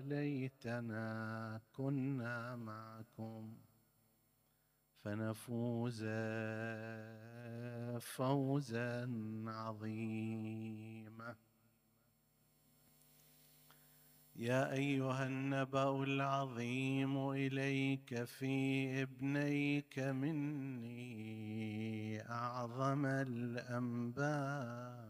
ليتنا كنا معكم فنفوز فوزا عظيما. يا أيها النبأ العظيم إليك في إبنيك مني أعظم الأنباء.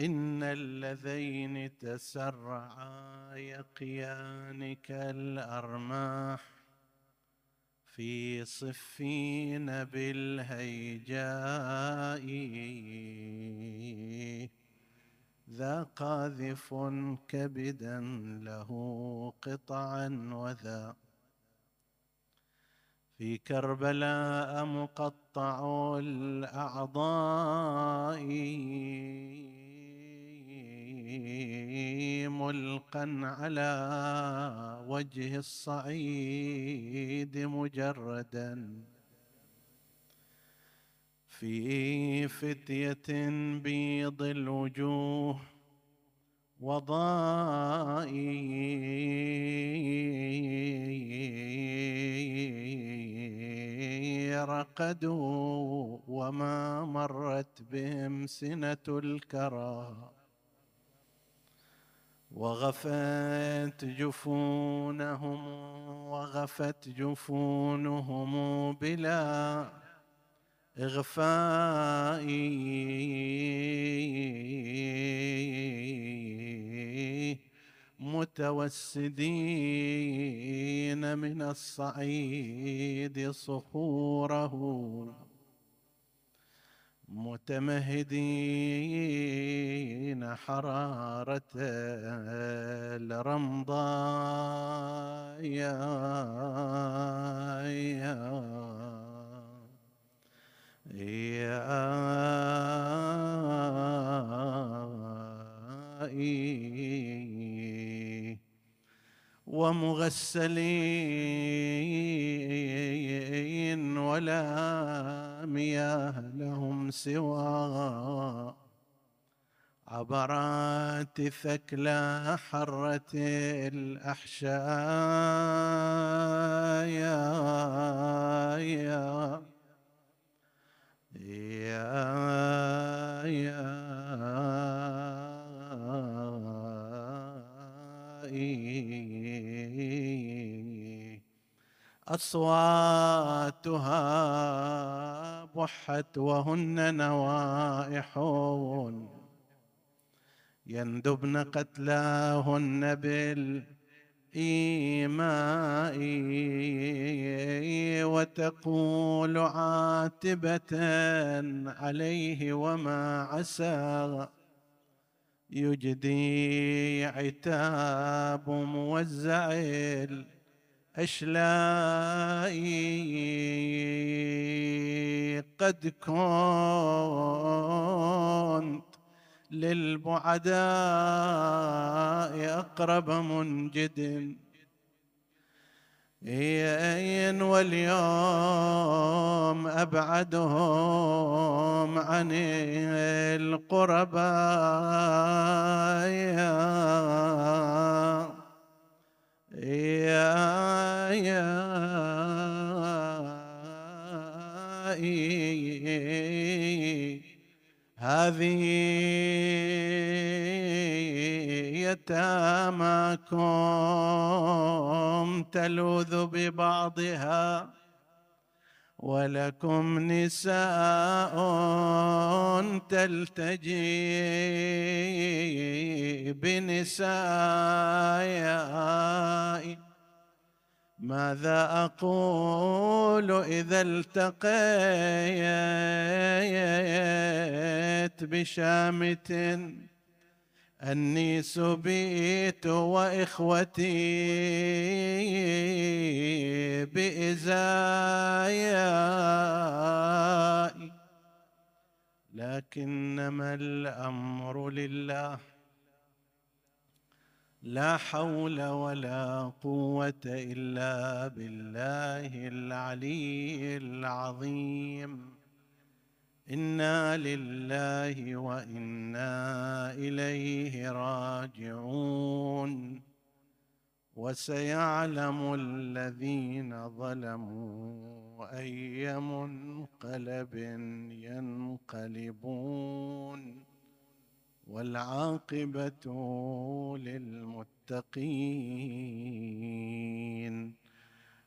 إن اللذين تسرعا يقيانك الأرماح في صفين بالهيجاء. ذا قاذف كبدا له قطعا وذا. في كربلاء مقطع الأعضاء. ملقا على وجه الصعيد مجردا في فتية بيض الوجوه وضائي رقدوا وما مرت بهم سنة الكرى وغفت جفونهم وغفت جفونهم بلا إغفاء. متوسدين من الصعيد صخوره متمهدين حرارة الرمضاء يا يا ومغسلين ولا مياه لهم سوى. عبرات ثكلى حرة الأحشاء. يا يا يا يا أصواتها بحت وهن نوائح يندبن قتلاهن بالإيماء وتقول عاتبة عليه وما عسى. يجدي عتاب موزع الأشلاء قد كنت للبعداء أقرب منجد. واليوم أبعدهم عن القرباء. يا يا هذه يتاماكم تلوذ ببعضها. ولكم نساء تلتجي بنسائي ماذا أقول إذا التقيت بشامت؟ أني سبيت وإخوتي بإزايائي لكنما الأمر لله. لا حول ولا قوة إلا بالله العلي العظيم. إنا لله وإنا إليه راجعون وسيعلم الذين ظلموا اي منقلب ينقلبون والعاقبه للمتقين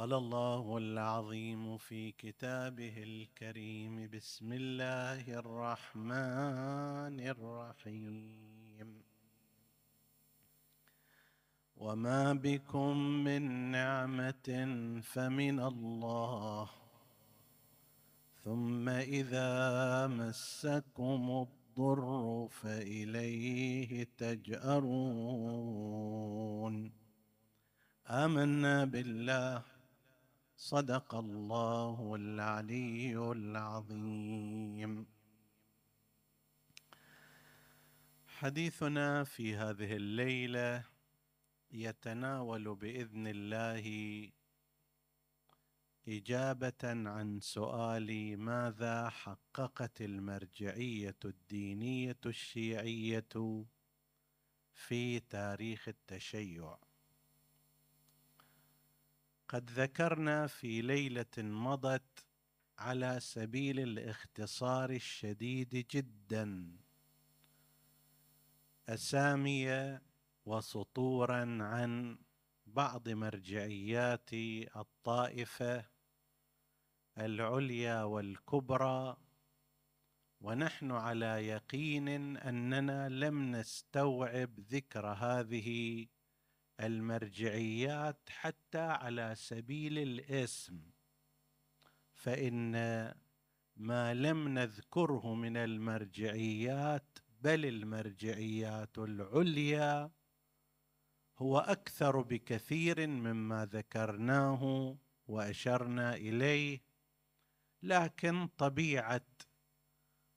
قال الله العظيم في كتابه الكريم. بسم الله الرحمن الرحيم. وما بكم من نعمة فمن الله. ثم إذا مسكم الضر فإليه تجأرون. آمنا بالله. صدق الله العلي العظيم. حديثنا في هذه الليلة يتناول بإذن الله إجابة عن سؤال ماذا حققت المرجعية الدينية الشيعية في تاريخ التشيع؟ قد ذكرنا في ليلة مضت على سبيل الاختصار الشديد جدا. أسامي وسطورا عن بعض مرجعيات الطائفة العليا والكبرى ونحن على يقين أننا لم نستوعب ذكر هذه المرجعيات حتى على سبيل الاسم فإن ما لم نذكره من المرجعيات بل المرجعيات العليا هو أكثر بكثير مما ذكرناه وأشرنا إليه لكن طبيعة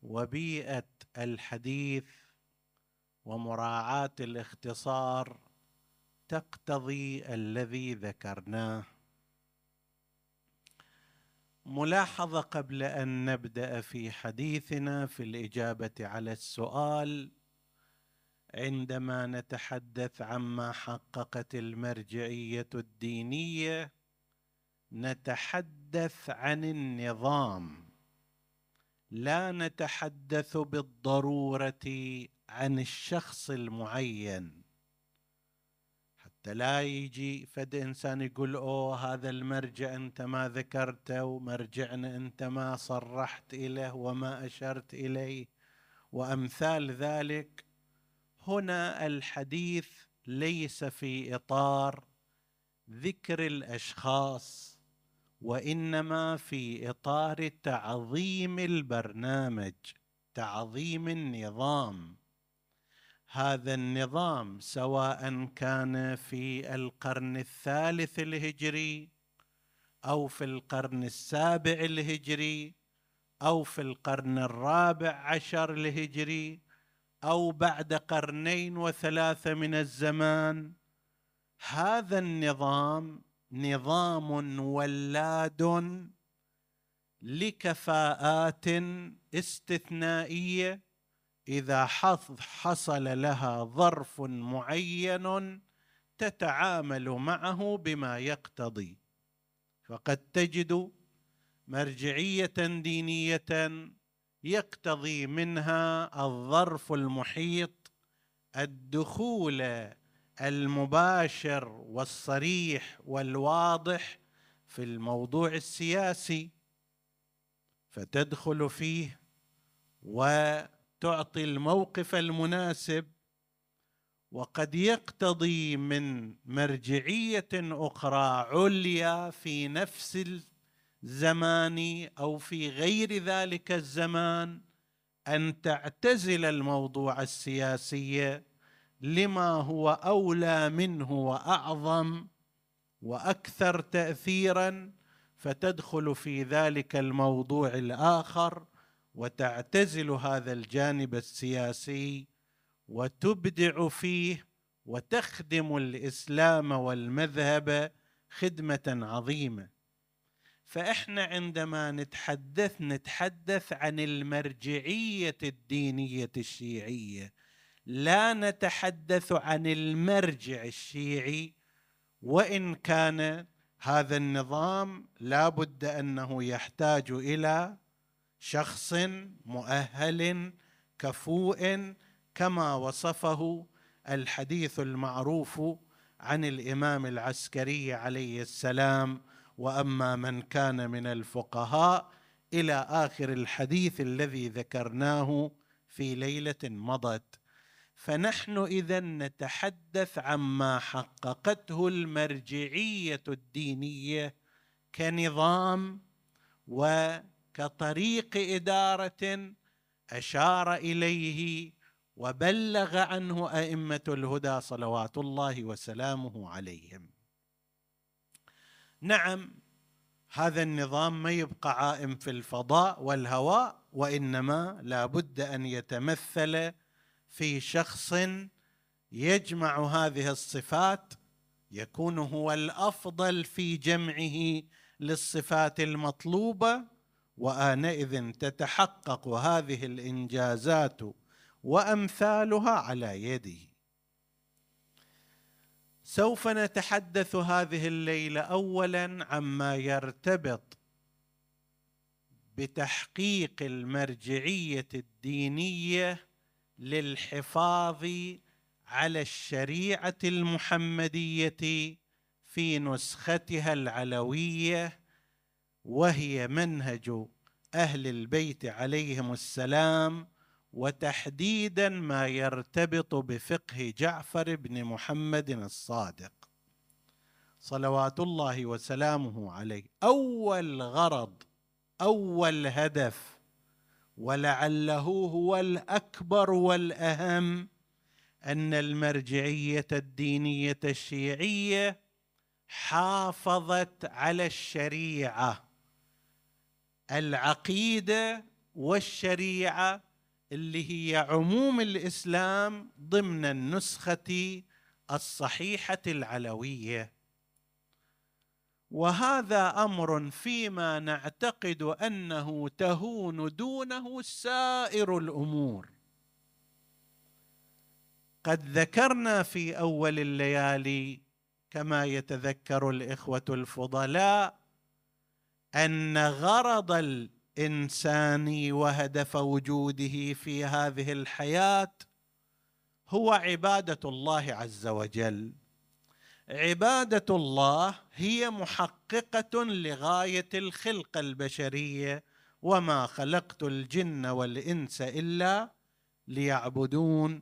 وبيئة الحديث ومراعاة الاختصار تقتضي الذي ذكرناه. ملاحظة قبل أن نبدأ في حديثنا في الإجابة على السؤال. عندما نتحدث عما حققت المرجعية الدينية نتحدث عن النظام. لا نتحدث بالضرورة عن الشخص المعين. لا يجي فد إنسان يقول أوه هذا المرجع أنت ما ذكرته ومرجعنا أنت ما صرحت إليه وما أشرت إليه. وأمثال ذلك هنا الحديث ليس في إطار ذكر الأشخاص وإنما في إطار تعظيم البرنامج تعظيم النظام. هذا النظام سواء كان في القرن الثالث الهجري أو في القرن السابع الهجري أو في القرن الرابع عشر الهجري أو بعد قرنين وثلاثة من الزمان. هذا النظام نظام ولاد لكفاءات استثنائية إذا حصل لها ظرف معين تتعامل معه بما يقتضي. فقد تجد مرجعية دينية يقتضي منها الظرف المحيط الدخول المباشر والصريح والواضح في الموضوع السياسي فتدخل فيه وتعطي الموقف المناسب وقد يقتضي من مرجعية أخرى عليا في نفس الزمان أو في غير ذلك الزمان أن تعتزل الموضوع السياسي لما هو أولى منه وأعظم وأكثر تاثيرا فتدخل في ذلك الموضوع الآخر وتعتزل هذا الجانب السياسي وتبدع فيه وتخدم الإسلام والمذهب خدمة عظيمة. فإحنا عندما نتحدث نتحدث عن المرجعية الدينية الشيعية. لا نتحدث عن المرجع الشيعي. وإن كان هذا النظام لا بد أنه يحتاج إلى شخص مؤهل كفوء كما وصفه الحديث المعروف عن الإمام العسكري عليه السلام. وأما من كان من الفقهاء إلى آخر الحديث الذي ذكرناه في ليلة مضت. فنحن إذا نتحدث عما حققته المرجعية الدينية كنظام وكطريق إدارة أشار إليه وبلغ عنه أئمة الهدى صلوات الله وسلامه عليهم. نعم هذا النظام ما يبقى عائم في الفضاء والهواء وإنما لا بد أن يتمثل في شخص يجمع هذه الصفات يكون هو الأفضل في جمعه للصفات المطلوبة وآنئذ تتحقق هذه الإنجازات وأمثالها على يده سوف نتحدث هذه الليلة اولا عما يرتبط بتحقيق المرجعية الدينية للحفاظ على الشريعة المحمدية في نسختها العلوية وهي منهج أهل البيت عليهم السلام وتحديدا ما يرتبط بفقه جعفر بن محمد الصادق. صلوات الله وسلامه عليه. أول غرض أول هدف ولعله هو الأكبر والأهم أن المرجعية الدينية الشيعية حافظت على الشريعة. العقيدة والشريعة اللي هي عموم الإسلام ضمن النسخة الصحيحة العلوية. وهذا أمر فيما نعتقد أنه تهون دونه سائر الأمور. قد ذكرنا في أول الليالي كما يتذكر الإخوة الفضلاء أن غرض الإنسان وهدف وجوده في هذه الحياة هو عبادة الله عز وجل. عبادة الله هي محققة لغاية الخلقه البشرية وما خلقت الجن والإنس إلا ليعبدون.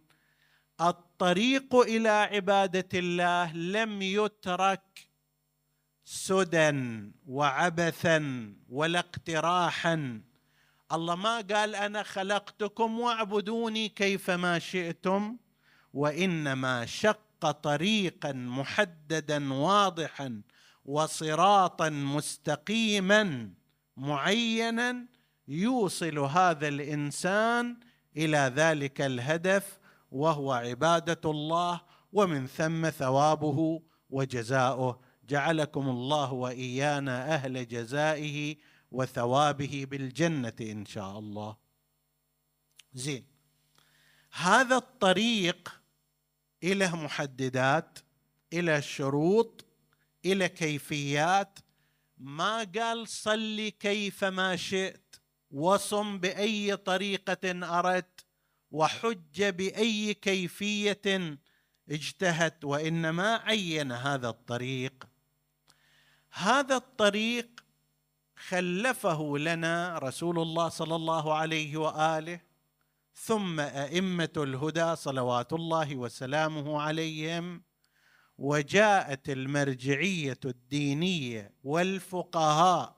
الطريق إلى عبادة الله لم يترك سدى وعبثا ولا اقتراحا الله ما قال أنا خلقتكم واعبدوني كيفما شئتم وإنما شق طريقا محددا واضحا وصراطا مستقيما معينا يوصل هذا الإنسان إلى ذلك الهدف وهو عبادة الله ومن ثم ثوابه وجزاؤه. جعلكم الله وإيانا أهل جزائه وثوابه بالجنة إن شاء الله. زين. هذا الطريق إلى محددات إلى شروط إلى كيفيات. ما قال صلي كيفما شئت وصم بأي طريقة أردت وحج بأي كيفية اجتهد وإنما عين هذا الطريق هذا الطريق خلفه لنا رسول الله صلى الله عليه وآله ثم أئمة الهدى صلوات الله وسلامه عليهم وجاءت المرجعية الدينية والفقهاء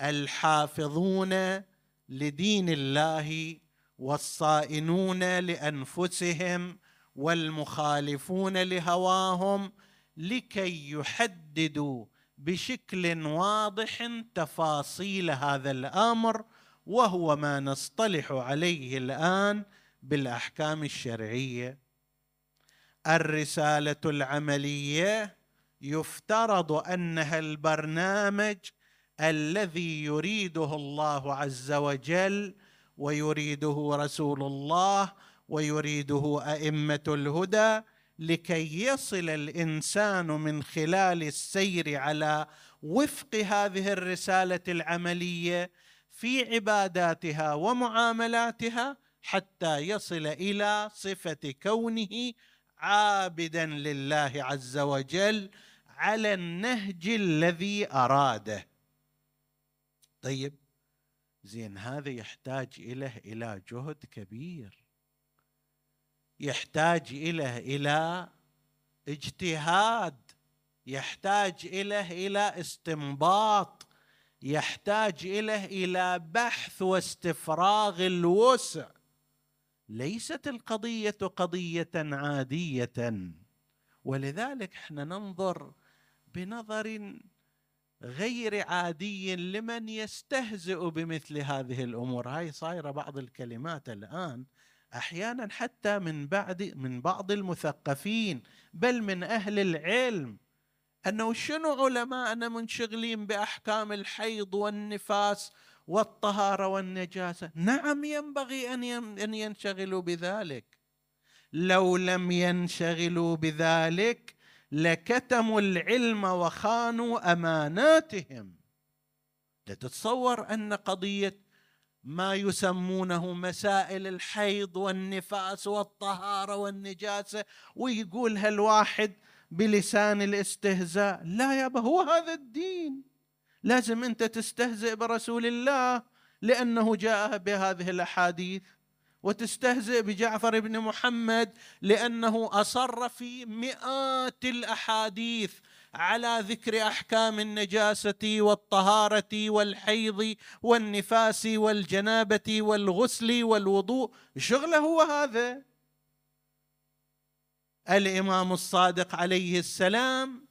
الحافظون لدين الله والصائنون لأنفسهم والمخالفون لهواهم لكي يحددوا بشكل واضح تفاصيل هذا الأمر وهو ما نصطلح عليه الآن بالأحكام الشرعية. الرسالة العملية يفترض أنها البرنامج الذي يريده الله عز وجل ويريده رسول الله ويريده أئمة الهدى لكي يصل الإنسان من خلال السير على وفق هذه الرسالة العملية في عباداتها ومعاملاتها حتى يصل إلى صفة كونه عابدا لله عز وجل على النهج الذي أراده. طيب زين هذا يحتاج إليه إلى جهد كبير. يحتاج اليه إلى اجتهاد يحتاج اليه إلى استنباط يحتاج اليه إلى بحث واستفراغ الوسع. ليست القضية قضية عادية. ولذلك إحنا ننظر بنظر غير عادي لمن يستهزئ بمثل هذه الأمور. هاي صايرة بعض الكلمات الآن أحيانا حتى من بعد من بعض المثقفين بل من أهل العلم. أنه شنو علماءنا منشغلين بأحكام الحيض والنفاس والطهارة والنجاسة؟ نعم ينبغي أن أن ينشغلوا بذلك. لو لم ينشغلوا بذلك لكتموا العلم وخانوا أماناتهم. لتتصور أن قضية ما يسمونه مسائل الحيض والنفاس والطهارة والنجاسة ويقولها الواحد بلسان الاستهزاء؟ لا يابا هو هذا الدين. لازم أنت تستهزئ برسول الله لأنه جاء بهذه الأحاديث. وتستهزئ بجعفر بن محمد لأنه أصر في مئات الأحاديث. على ذكر أحكام النجاسة والطهارة والحيض والنفاس والجنابة والغسل والوضوء. شغله هو هذا. الإمام الصادق عليه السلام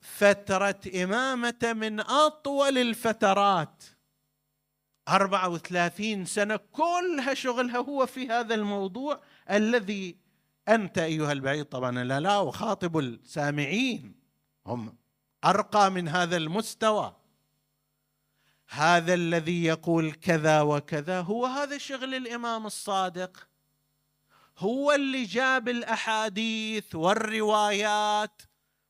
فتره إمامة من أطول الفترات. أربعة وثلاثين سنة كلها شغلها هو في هذا الموضوع الذي أنت أيها البعيد. طبعا لا لا وخاطب السامعين. هم أرقى من هذا المستوى. هذا الذي يقول كذا وكذا هو هذا شغل الإمام الصادق. هو اللي جاب الأحاديث والروايات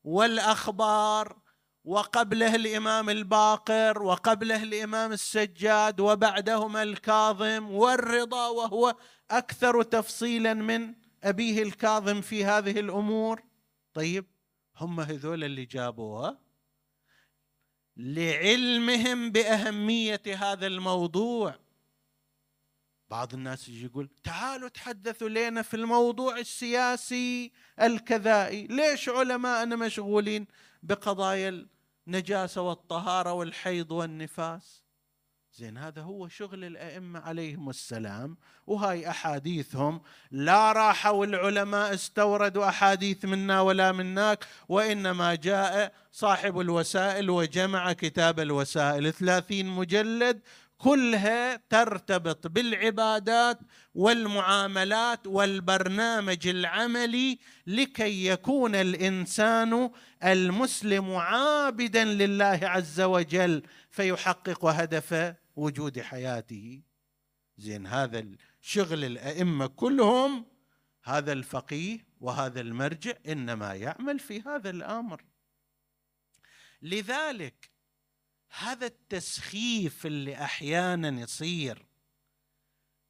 والأخبار وقبله الإمام الباقر وقبله الإمام السجاد وبعدهما الكاظم والرضا وهو أكثر تفصيلا من أبيه الكاظم في هذه الأمور؟ طيب هم هذول اللي جابوها لعلمهم بأهمية هذا الموضوع. بعض الناس يجي يقول تعالوا تحدثوا لنا في الموضوع السياسي الكذائي. ليش علماءنا مشغولين بقضايا النجاسة والطهارة والحيض والنفاس؟ زين هذا هو شغل الأئمة عليهم السلام وهاي أحاديثهم. لا راحوا العلماء استوردوا أحاديث منا ولا مناك وإنما جاء صاحب الوسائل وجمع كتاب الوسائل. ثلاثين مجلد كلها ترتبط بالعبادات والمعاملات والبرنامج العملي لكي يكون الإنسان المسلم عابدا لله عز وجل فيحقق هدف وجود حياته. زين هذا الشغل الأئمة كلهم هذا الفقيه وهذا المرجع إنما يعمل في هذا الأمر. لذلك هذا التسخيف اللي أحيانا يصير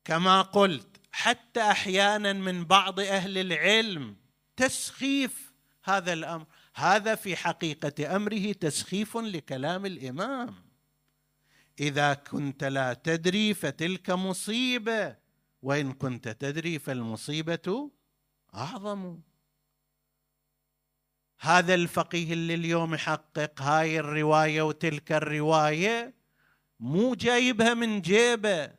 كما قلت حتى أحيانا من بعض أهل العلم تسخيف هذا الأمر. هذا في حقيقة أمره تسخيف لكلام الإمام. إذا كنت لا تدري فتلك مصيبة وإن كنت تدري فالمصيبة أعظم. هذا الفقيه اللي اليوم يحقق هاي الرواية وتلك الرواية مو جايبها من جيبه.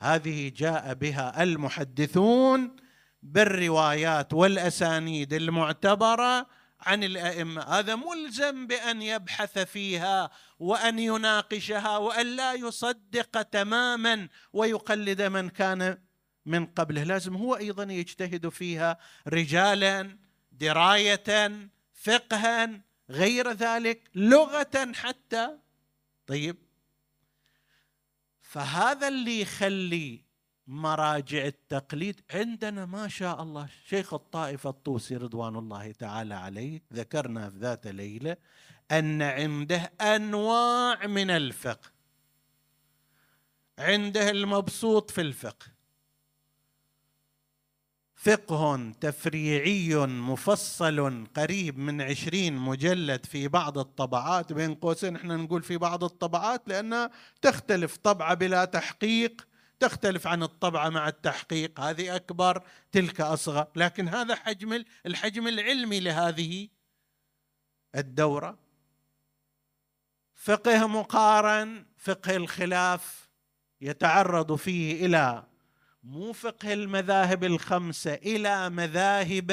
هذه جاء بها المحدثون بالروايات والأسانيد المعتبرة عن الأئمة. هذا ملزم بأن يبحث فيها وأن يناقشها وأن لا يصدق تماما ويقلد من كان من قبله. لازم هو أيضا يجتهد فيها رجالا درايه فقها غير ذلك لغة حتى. طيب. فهذا اللي يخلي مراجع التقليد عندنا ما شاء الله. شيخ الطائفة الطوسي رضوان الله تعالى عليه ذكرنا في ذات ليلة أن عنده أنواع من الفقه. عنده المبسوط في الفقه. فقه تفريعي مفصل قريب من عشرين مجلد في بعض الطبعات. بين قوسين إحنا نقول في بعض الطبعات لأنها تختلف طبعة بلا تحقيق تختلف عن الطبعة مع التحقيق. هذه أكبر تلك أصغر. لكن هذا حجم الحجم العلمي لهذه الدورة. فقه مقارن فقه الخلاف يتعرض فيه إلى مو فقه المذاهب الخمسة إلى مذاهب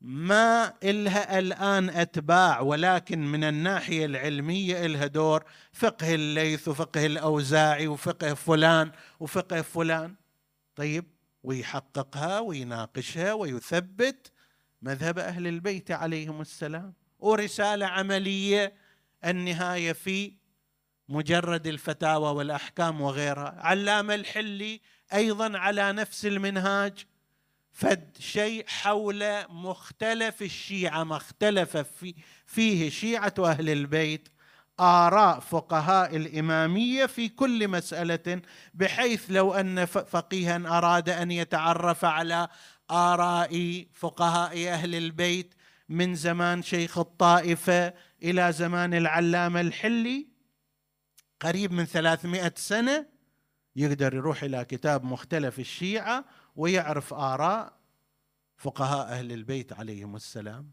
ما إلها الآن أتباع ولكن من الناحية العلمية إلها دور فقه الليث وفقه الأوزاعي وفقه فلان وفقه فلان. طيب ويحققها ويناقشها ويثبت مذهب أهل البيت عليهم السلام. ورسالة عملية النهاية في مجرد الفتاوى والأحكام وغيرها. علام الحلي أيضا على نفس المنهاج. فد شيء حول مختلف الشيعة ما اختلف في فيه شيعة أهل البيت آراء فقهاء الإمامية في كل مسألة بحيث لو أن فقيها أراد أن يتعرف على آراء فقهاء أهل البيت من زمان شيخ الطائفة إلى زمان العلامة الحلي قريب من ثلاثمائة سنة يقدر يروح إلى كتاب مختلف الشيعة ويعرف آراء فقهاء أهل البيت عليهم السلام.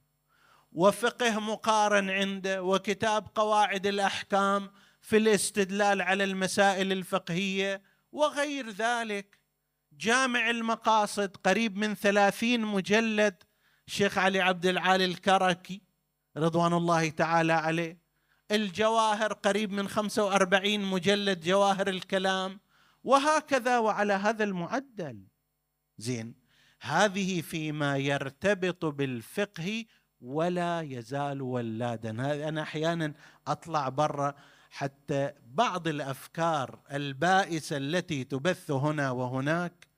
وفقه مقارن عنده وكتاب قواعد الأحكام في الاستدلال على المسائل الفقهية وغير ذلك. جامع المقاصد قريب من ثلاثين مجلد الشيخ علي عبد العالي الكركي رضوان الله تعالى عليه. الجواهر قريب من خمسة وأربعين مجلد جواهر الكلام. وهكذا وعلى هذا المعدل. زين. هذه فيما يرتبط بالفقه ولا يزال ولادا. أنا أحيانا أطلع برا حتى بعض الأفكار البائسة التي تبث هنا وهناك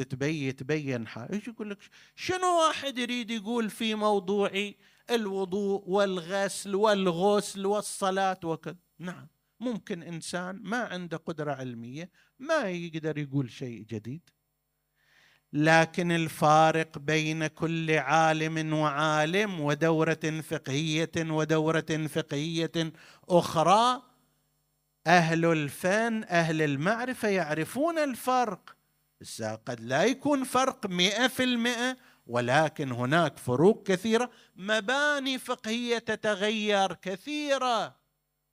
تتبين تبين إيش يقول لك شنو واحد يريد يقول في موضوع الوضوء والغسل والغسل والصلاة وكذا؟ نعم. ممكن إنسان ما عنده قدرة علمية ما يقدر يقول شيء جديد. لكن الفارق بين كل عالم وعالم ودورة فقهية ودورة فقهية أخرى أهل الفن أهل المعرفة يعرفون الفرق. قد لا يكون فرق مئة في المئة ولكن هناك فروق كثيرة. مباني فقهية تتغير كثيرة.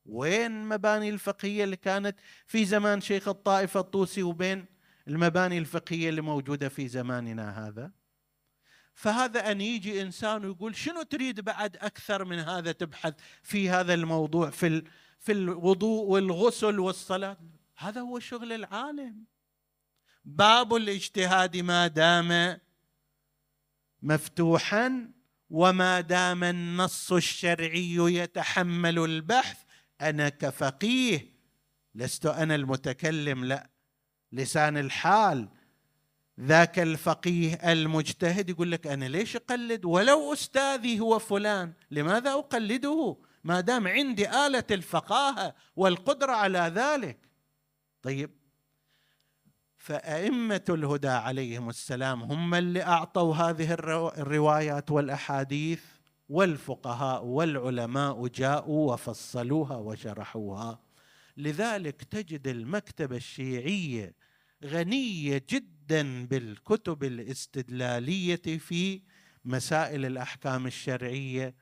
وين مباني الفقهية اللي كانت في زمان شيخ الطائفة الطوسي وبين المباني الفقهية اللي موجودة في زماننا هذا؟ فهذا أن يجي إنسان ويقول شنو تريد بعد أكثر من هذا تبحث في هذا الموضوع في في الوضوء والغسل والصلاة؟ هذا هو شغل العالم. باب الاجتهاد ما دام مفتوحا وما دام النص الشرعي يتحمل البحث. أنا كفقيه لست أنا المتكلم لا لسان الحال. ذاك الفقيه المجتهد يقول لك أنا ليش أقلد؟ ولو أستاذي هو فلان لماذا أقلده؟ ما دام عندي آلة الفقاهة والقدرة على ذلك. طيب فأئمة الهدى عليهم السلام هم اللي أعطوا هذه الروايات والأحاديث والفقهاء والعلماء جاءوا وفصلوها وشرحوها. لذلك تجد المكتبه الشيعيه غنيه جدا بالكتب الاستدلالية في مسائل الأحكام الشرعية.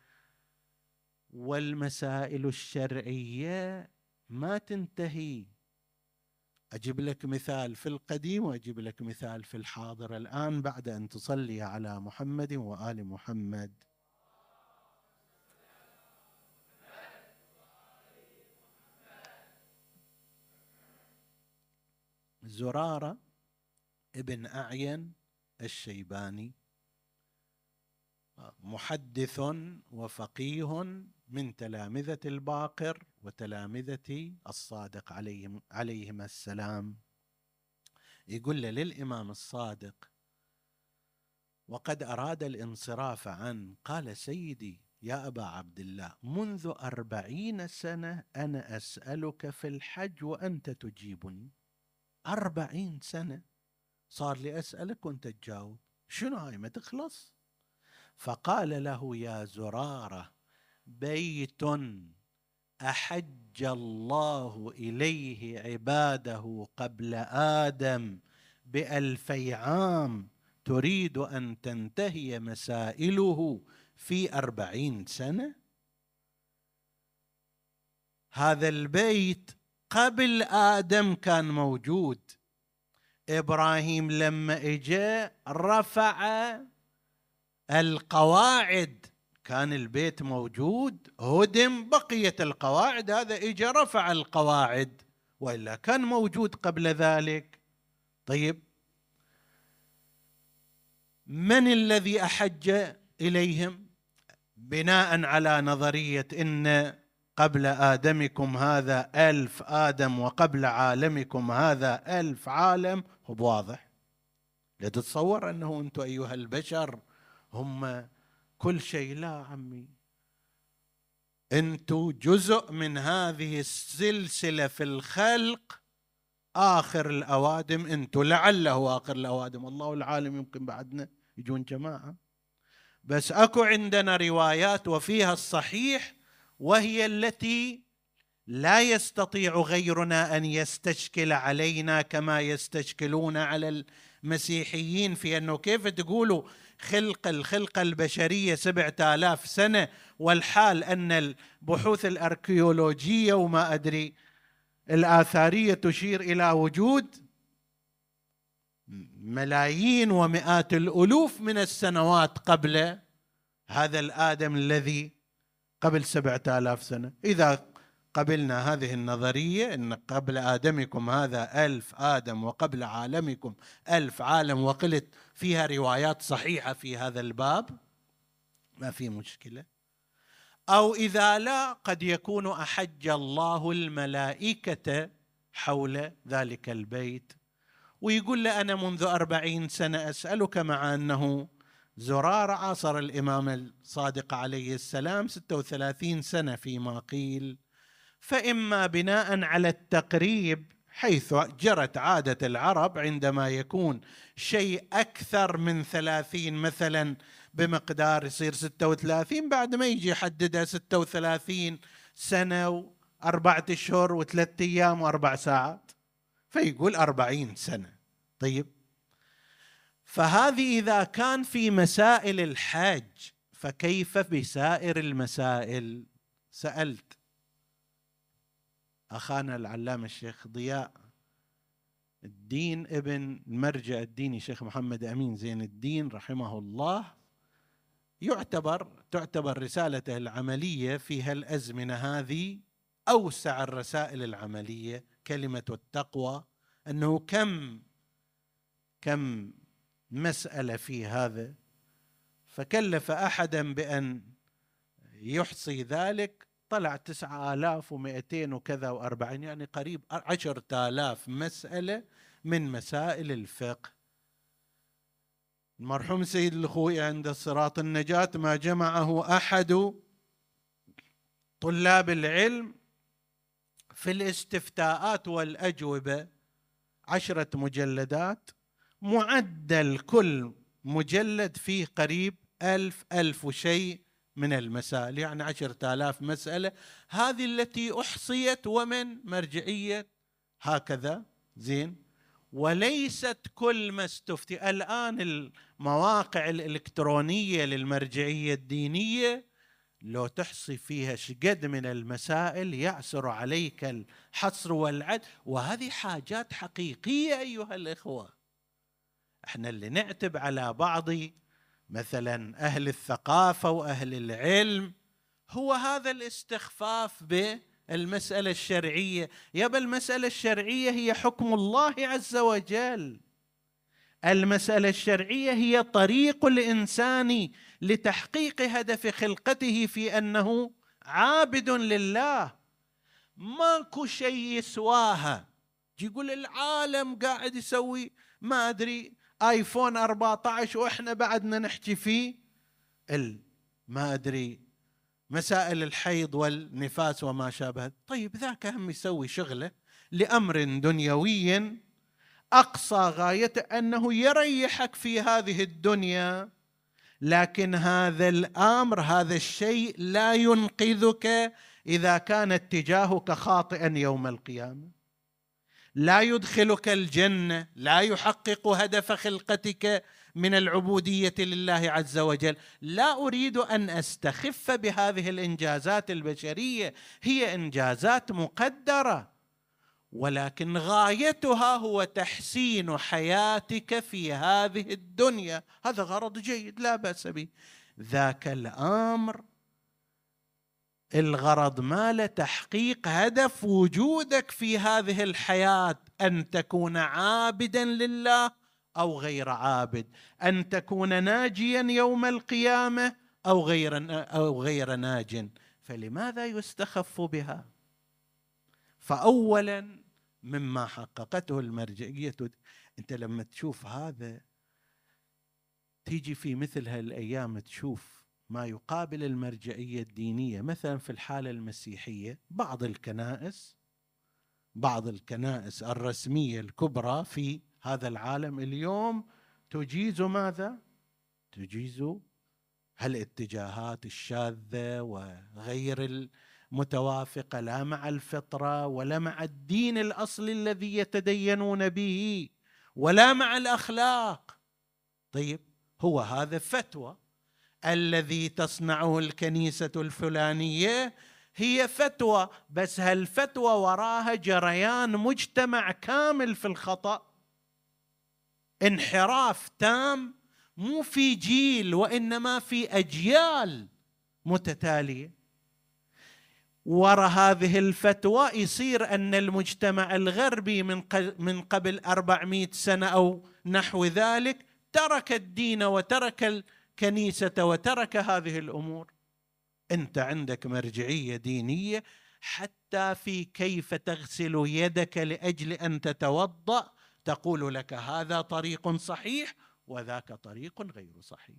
والمسائل الشرعية ما تنتهي. أجيب لك مثال في القديم وأجيب لك مثال في الحاضر الآن بعد أن تصلي على محمد وآل محمد. زرارة ابن أعين الشيباني. محدث وفقيه من تلامذة الباقر وتلامذة الصادق عليهم عليهما السلام. يقول له للإمام الصادق وقد أراد الانصراف عنه قال سيدي يا أبا عبد الله منذ أربعين سنة أنا أسألك في الحج وأنت تجيبني. أربعين سنة؟ صار لي أسألك وأنت تجاوب. شنو هاي؟ ما تخلص. فقال له يا زرارة بيت أحج الله إليه عباده قبل آدم بألفي عام تريد أن تنتهي مسائله في أربعين سنة؟ هذا البيت قبل آدم كان موجود. إبراهيم لما اجى رفع القواعد كان البيت موجود هدم بقية القواعد هذا اجى رفع القواعد وإلا كان موجود قبل ذلك. طيب من الذي أحج إليهم؟ بناء بناء على نظرية إن قبل آدمكم هذا ألف آدم وقبل عالمكم هذا ألف عالم. هو واضح؟ لا تتصور أنه أنتم أيها البشر هم كل شيء. لا عمي. أنتم جزء من هذه السلسلة في الخلق. آخر الأوادم أنتم لعله آخر الأوادم. الله العالم يمكن بعدنا يجون جماعة. بس أكو عندنا روايات وفيها الصحيح وهي التي لا يستطيع غيرنا أن يستشكل علينا كما يستشكلون على المسيحيين. في أنه كيف تقولوا خلق الخلقة البشرية سبعة آلاف سنة والحال أن البحوث الأركيولوجية وما أدري الآثارية تشير إلى وجود ملايين ومئات الألوف من السنوات قبل هذا الآدم الذي قبل سبعة آلاف سنة. إذا قبلنا هذه النظرية أن قبل آدمكم هذا ألف آدم وقبل عالمكم ألف عالم وقلت فيها روايات صحيحة في هذا الباب ما في مشكلة. أو إذا لا قد يكون أحج الله الملائكة حول ذلك البيت ويقول له أنا منذ أربعين سنة أسألك مع أنه زرار عاصر الإمام الصادق عليه السلام 36 سنة فيما قيل. فإما بناء على التقريب حيث جرت عادة العرب عندما يكون شيء أكثر من ثلاثين مثلا بمقدار يصير ستة وثلاثين بعد ما يجي يحددها ستة وثلاثين سنة وأربعة أشهر وثلاثة أيام وأربع ساعات فيقول أربعين سنة. طيب. فهذه إذا كان في مسائل الحج فكيف بسائر المسائل؟ سألت. أخانا العلامة الشيخ ضياء الدين ابن المرجع الديني شيخ محمد أمين زين الدين رحمه الله. يعتبر تعتبر رسالته العملية في هالأزمنة هذه أوسع الرسائل العملية كلمة التقوى. أنه كم كم مسألة في هذا؟ فكلف أحدا بأن يحصي ذلك طلع تسعة آلاف ومئتين وكذا وأربعين يعني قريب عشرة آلاف مسألة من مسائل الفقه. المرحوم سيد الخوي عند صراط النجاة ما جمعه أحد طلاب العلم في الاستفتاءات والأجوبة عشرة مجلدات معدل كل مجلد فيه قريب ألف ألف وشيء من المسائل يعني عشرة آلاف مسألة. هذه التي أحصيت ومن مرجعية هكذا زين. وليست كل ما استفتي. الآن المواقع الإلكترونية للمرجعية الدينية لو تحصي فيها شقد من المسائل يعسر عليك الحصر والعد. وهذه حاجات حقيقية أيها الإخوة. إحنا اللي نعتب على بعض مثلا أهل الثقافة وأهل العلم هو هذا الاستخفاف بالمسألة الشرعية. يبقى المسألة الشرعية هي حكم الله عز وجل. المسألة الشرعية هي طريق الإنسان لتحقيق هدف خلقته في أنه عابد لله. ماكو شيء يسواها. يقول العالم قاعد يسوي ما أدري آيفون 14 وإحنا بعدنا نحكي فيه. ال ما أدري مسائل الحيض والنفاس وما شابه. طيب ذاك هم يسوي شغله لأمر دنيوي. أقصى غايته أنه يريحك في هذه الدنيا لكن هذا الأمر هذا الشيء لا ينقذك إذا كان اتجاهك خاطئا يوم القيامة. لا يدخلك الجنة لا يحقق هدف خلقتك من العبودية لله عز وجل. لا أريد أن أستخف بهذه الإنجازات البشرية هي إنجازات مقدرة ولكن غايتها هو تحسين حياتك في هذه الدنيا. هذا غرض جيد لا بأس به. ذاك الأمر الغرض ماله تحقيق هدف وجودك في هذه الحياة أن تكون عابدا لله أو غير عابد أن تكون ناجيا يوم القيامة أو غير أو غير ناج. فلماذا يستخف بها؟ فاولا مما حققته المرجعية أنت لما تشوف هذا تيجي في مثل هالايام تشوف ما يقابل المرجعية الدينية مثلا في الحالة المسيحية بعض الكنائس بعض الكنائس الرسمية الكبرى في هذا العالم اليوم تجيز ماذا؟ تجيز هالاتجاهات الشاذة وغير المتوافقة لا مع الفطرة ولا مع الدين الأصلي الذي يتدينون به ولا مع الأخلاق طيب هو هذا فتوى الذي تصنعه الكنيسة الفلانية هي فتوى. بس هالفتوى وراها جريان مجتمع كامل في الخطأ. انحراف تام مو في جيل وإنما في أجيال متتالية. وراء هذه الفتوى يصير أن المجتمع الغربي من من قبل 400 سنة أو نحو ذلك ترك الدين وترك كنيسة وترك هذه الأمور. أنت عندك مرجعية دينية حتى في كيف تغسل يدك لأجل أن تتوضأ تقول لك هذا طريق صحيح وذاك طريق غير صحيح.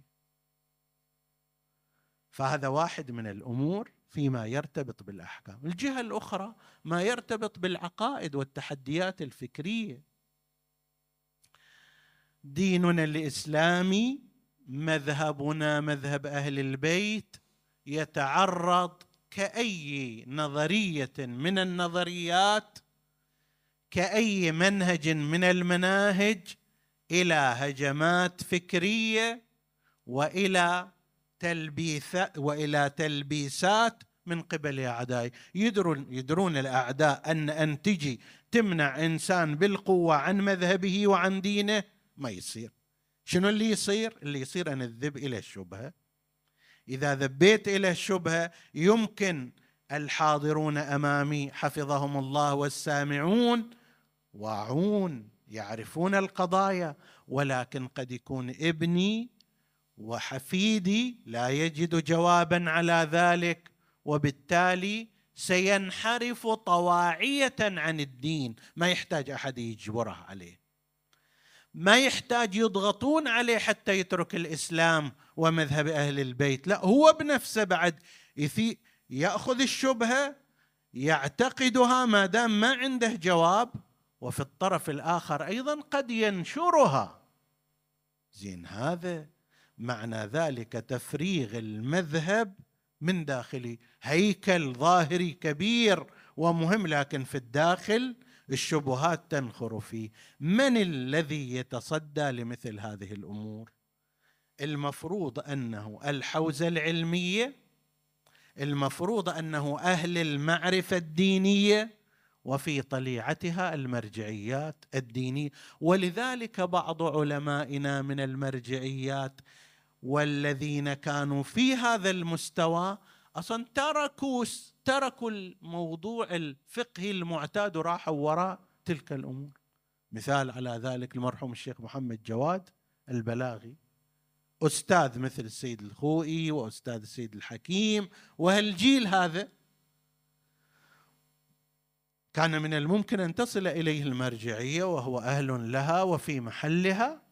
فهذا واحد من الأمور فيما يرتبط بالأحكام. الجهة الأخرى ما يرتبط بالعقائد والتحديات الفكرية. ديننا الإسلامي مذهبنا مذهب أهل البيت يتعرض كأي نظرية من النظريات كأي منهج من المناهج إلى هجمات فكرية وإلى تلبيث وإلى تلبيسات من قبل أعدائي. يدرون يدرون الأعداء أن أن تجي تمنع إنسان بالقوة عن مذهبه وعن دينه ما يصير. شنو اللي يصير؟ اللي يصير أن الذب إلى الشبهة إذا ذبيت إلى الشبهة يمكن الحاضرون أمامي حفظهم الله والسامعون واعون يعرفون القضايا ولكن قد يكون ابني وحفيدي لا يجد جوابا على ذلك وبالتالي سينحرف طواعية عن الدين. ما يحتاج أحد يجبره عليه. ما يحتاج يضغطون عليه حتى يترك الإسلام ومذهب أهل البيت. لا هو بنفسه بعد يأخذ الشبهة يعتقدها ما دام ما عنده جواب وفي الطرف الآخر أيضا قد ينشرها. زين هذا معنى ذلك تفريغ المذهب من داخله هيكل ظاهري كبير ومهم لكن في الداخل الشبهات تنخر فيه من الذي يتصدى لمثل هذه الأمور؟ المفروض أنه الحوزة العلمية المفروض أنه أهل المعرفة الدينية وفي طليعتها المرجعيات الدينية. ولذلك بعض علمائنا من المرجعيات والذين كانوا في هذا المستوى أصلا تركوا تركوا الموضوع الفقهي المعتاد وراحوا وراء تلك الأمور. مثال على ذلك المرحوم الشيخ محمد جواد البلاغي. أستاذ مثل السيد الخوئي وأستاذ السيد الحكيم وهالجيل هذا؟ كان من الممكن أن تصل إليه المرجعية وهو أهل لها وفي محلها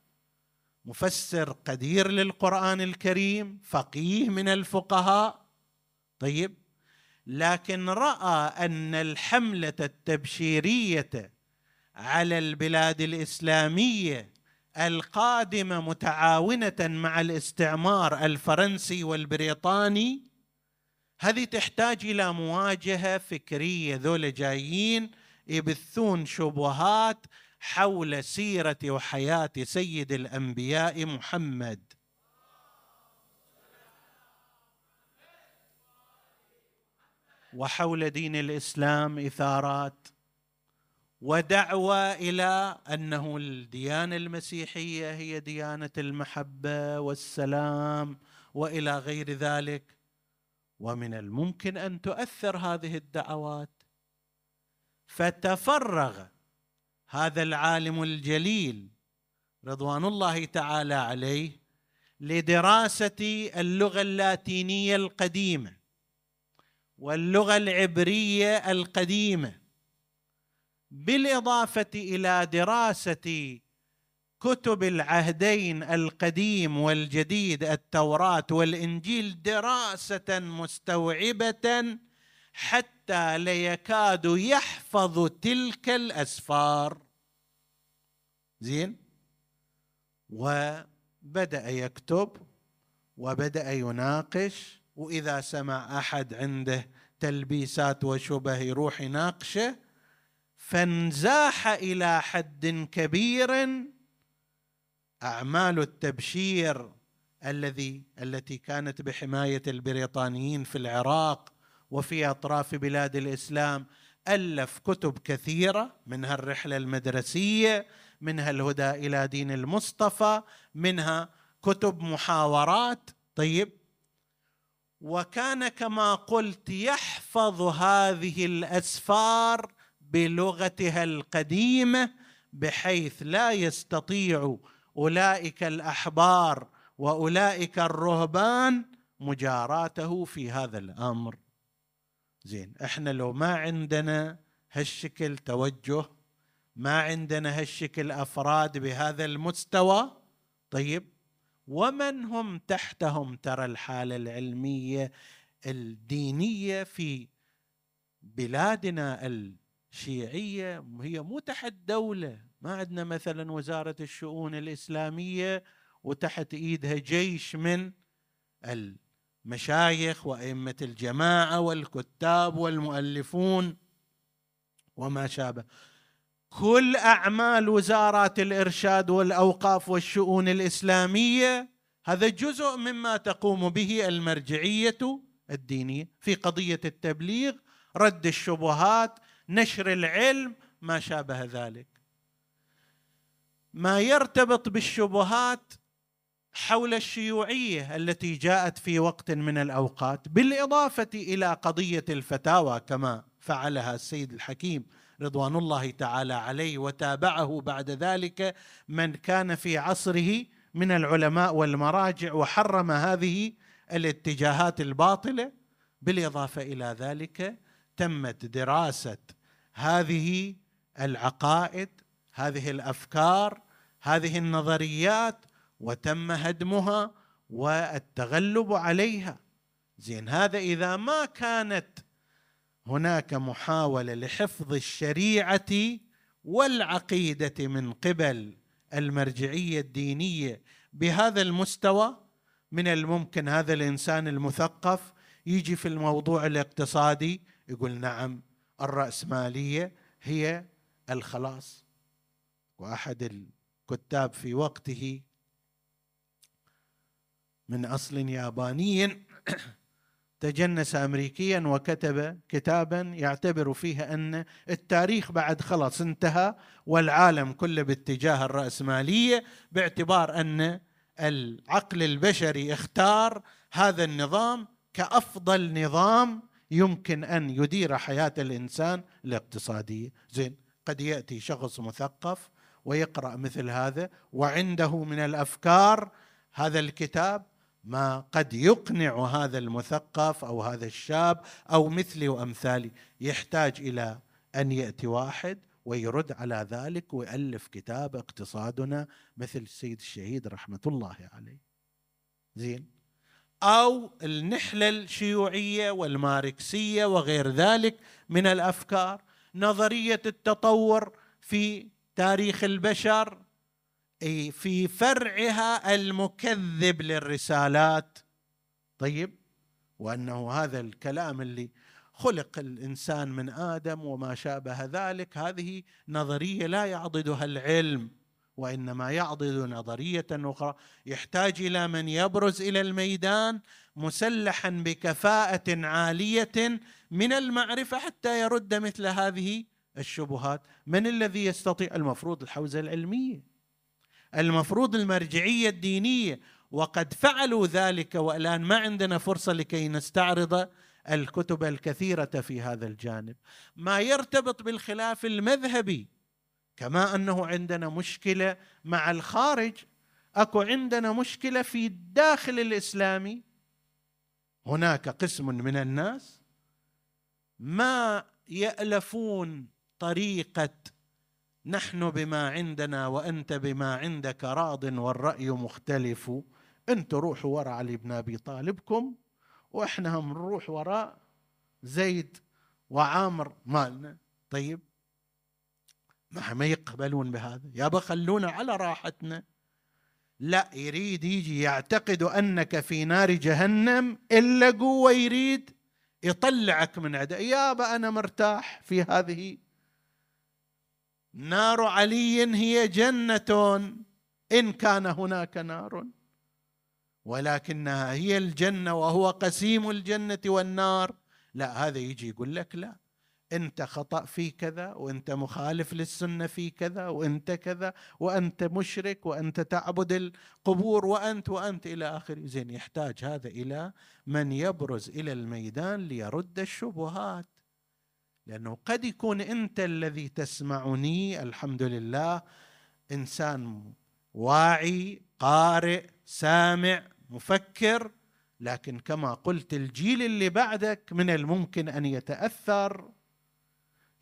مفسر قدير للقرآن الكريم فقيه من الفقهاء. طيب لكن رأى أن الحملة التبشيرية على البلاد الإسلامية القادمة متعاونة مع الاستعمار الفرنسي والبريطاني هذه تحتاج إلى مواجهة فكرية ذولا جايين يبثون شبهات حول سيرة وحياة سيد الأنبياء محمد. وحول دين الإسلام إثارات ودعوى إلى أنه الديانة المسيحية هي ديانة المحبة والسلام وإلى غير ذلك. ومن الممكن أن تؤثر هذه الدعوات. فتفرغ هذا العالم الجليل رضوان الله تعالى عليه لدراسة اللغة اللاتينية القديمة. واللغة العبرية القديمة. بالإضافة إلى دراسة كتب العهدين القديم والجديد التوراة والإنجيل دراسة مستوعبة حتى ليكاد يحفظ تلك الأسفار. زين؟ وبدأ يكتب وبدأ يناقش وإذا سمع أحد عنده تلبيسات وشبه يروح يناقشه فانزاح إلى حد كبير أعمال التبشير الذي التي كانت بحماية البريطانيين في العراق وفي أطراف بلاد الإسلام ألف كتب كثيرة منها الرحلة المدرسية منها الهدى إلى دين المصطفى منها كتب محاورات. طيب وكان كما قلت يحفظ هذه الأسفار بلغتها القديمة بحيث لا يستطيع أولئك الأحبار وأولئك الرهبان مجاراته في هذا الأمر. زين إحنا لو ما عندنا هالشكل توجه ما عندنا هالشكل أفراد بهذا المستوى طيب ومن هم تحتهم ترى الحالة العلمية الدينية في بلادنا الشيعية؟ هي مو تحت دولة. ما عندنا مثلا وزارة الشؤون الإسلامية وتحت إيدها جيش من المشايخ وأئمة الجماعة والكتاب والمؤلفون وما شابه. كل أعمال وزارات الإرشاد والأوقاف والشؤون الإسلامية هذا جزء مما تقوم به المرجعية الدينية في قضية التبليغ رد الشبهات نشر العلم ما شابه ذلك. ما يرتبط بالشبهات حول الشيوعية التي جاءت في وقت من الأوقات بالإضافة إلى قضية الفتاوى كما فعلها السيد الحكيم. رضوان الله تعالى عليه وتابعه بعد ذلك من كان في عصره من العلماء والمراجع وحرم هذه الاتجاهات الباطلة. بالإضافة إلى ذلك تمت دراسة هذه العقائد هذه الأفكار هذه النظريات وتم هدمها والتغلب عليها. زين هذا إذا ما كانت هناك محاولة لحفظ الشريعة والعقيدة من قبل المرجعية الدينية بهذا المستوى. من الممكن هذا الإنسان المثقف يجي في الموضوع الاقتصادي يقول نعم الرأسمالية هي الخلاص. وأحد الكتاب في وقته من أصل ياباني تجنس امريكيا وكتب كتابا يعتبر فيه أن التاريخ بعد خلاص انتهى والعالم كله باتجاه الرأسمالية باعتبار أن العقل البشري اختار هذا النظام كأفضل نظام يمكن أن يدير حياة الإنسان الاقتصادية. زين قد يأتي شخص مثقف ويقرأ مثل هذا وعنده من الأفكار هذا الكتاب ما قد يقنع هذا المثقف أو هذا الشاب أو مثلي وأمثالي. يحتاج إلى أن يأتي واحد ويرد على ذلك ويألف كتاب اقتصادنا مثل السيد الشهيد رحمة الله عليه. زين. أو النحلة الشيوعية والماركسية وغير ذلك من الأفكار. نظرية التطور في تاريخ البشر في فرعها المكذب للرسالات. طيب وأنه هذا الكلام اللي خلق الإنسان من آدم وما شابه ذلك هذه نظرية لا يعضدها العلم وإنما يعضد نظرية أخرى. يحتاج إلى من يبرز إلى الميدان مسلحا بكفاءة عالية من المعرفة حتى يرد مثل هذه الشبهات. من الذي يستطيع؟ المفروض الحوزة العلمية. المفروض المرجعية الدينية وقد فعلوا ذلك والآن ما عندنا فرصة لكي نستعرض الكتب الكثيرة في هذا الجانب. ما يرتبط بالخلاف المذهبي كما أنه عندنا مشكلة مع الخارج أكو عندنا مشكلة في الداخل الإسلامي. هناك قسم من الناس ما يألفون طريقة نحن بما عندنا وأنت بما عندك راض والرأي مختلف. أنتم روحوا وراء علي بن أبي طالبكم وإحنا هم نروح وراء زيد وعامر مالنا. طيب ما ما يقبلون بهذا؟ يابا خلونا على راحتنا. لا يريد يجي يعتقد أنك في نار جهنم إلا قوة يريد يطلعك من عدا يابا أنا مرتاح في هذه نار علي هي جنة إن كان هناك نار. ولكنها هي الجنة وهو قسيم الجنة والنار. لا هذا يجي يقول لك لا. أنت خطأ في كذا وأنت مخالف للسنة في كذا وأنت كذا وأنت مشرك وأنت تعبد القبور وأنت وأنت إلى آخره. زين يحتاج هذا إلى من يبرز إلى الميدان ليرد الشبهات. لأنه قد يكون أنت الذي تسمعني الحمد لله إنسان واعي قارئ سامع مفكر لكن كما قلت الجيل اللي بعدك من الممكن أن يتأثر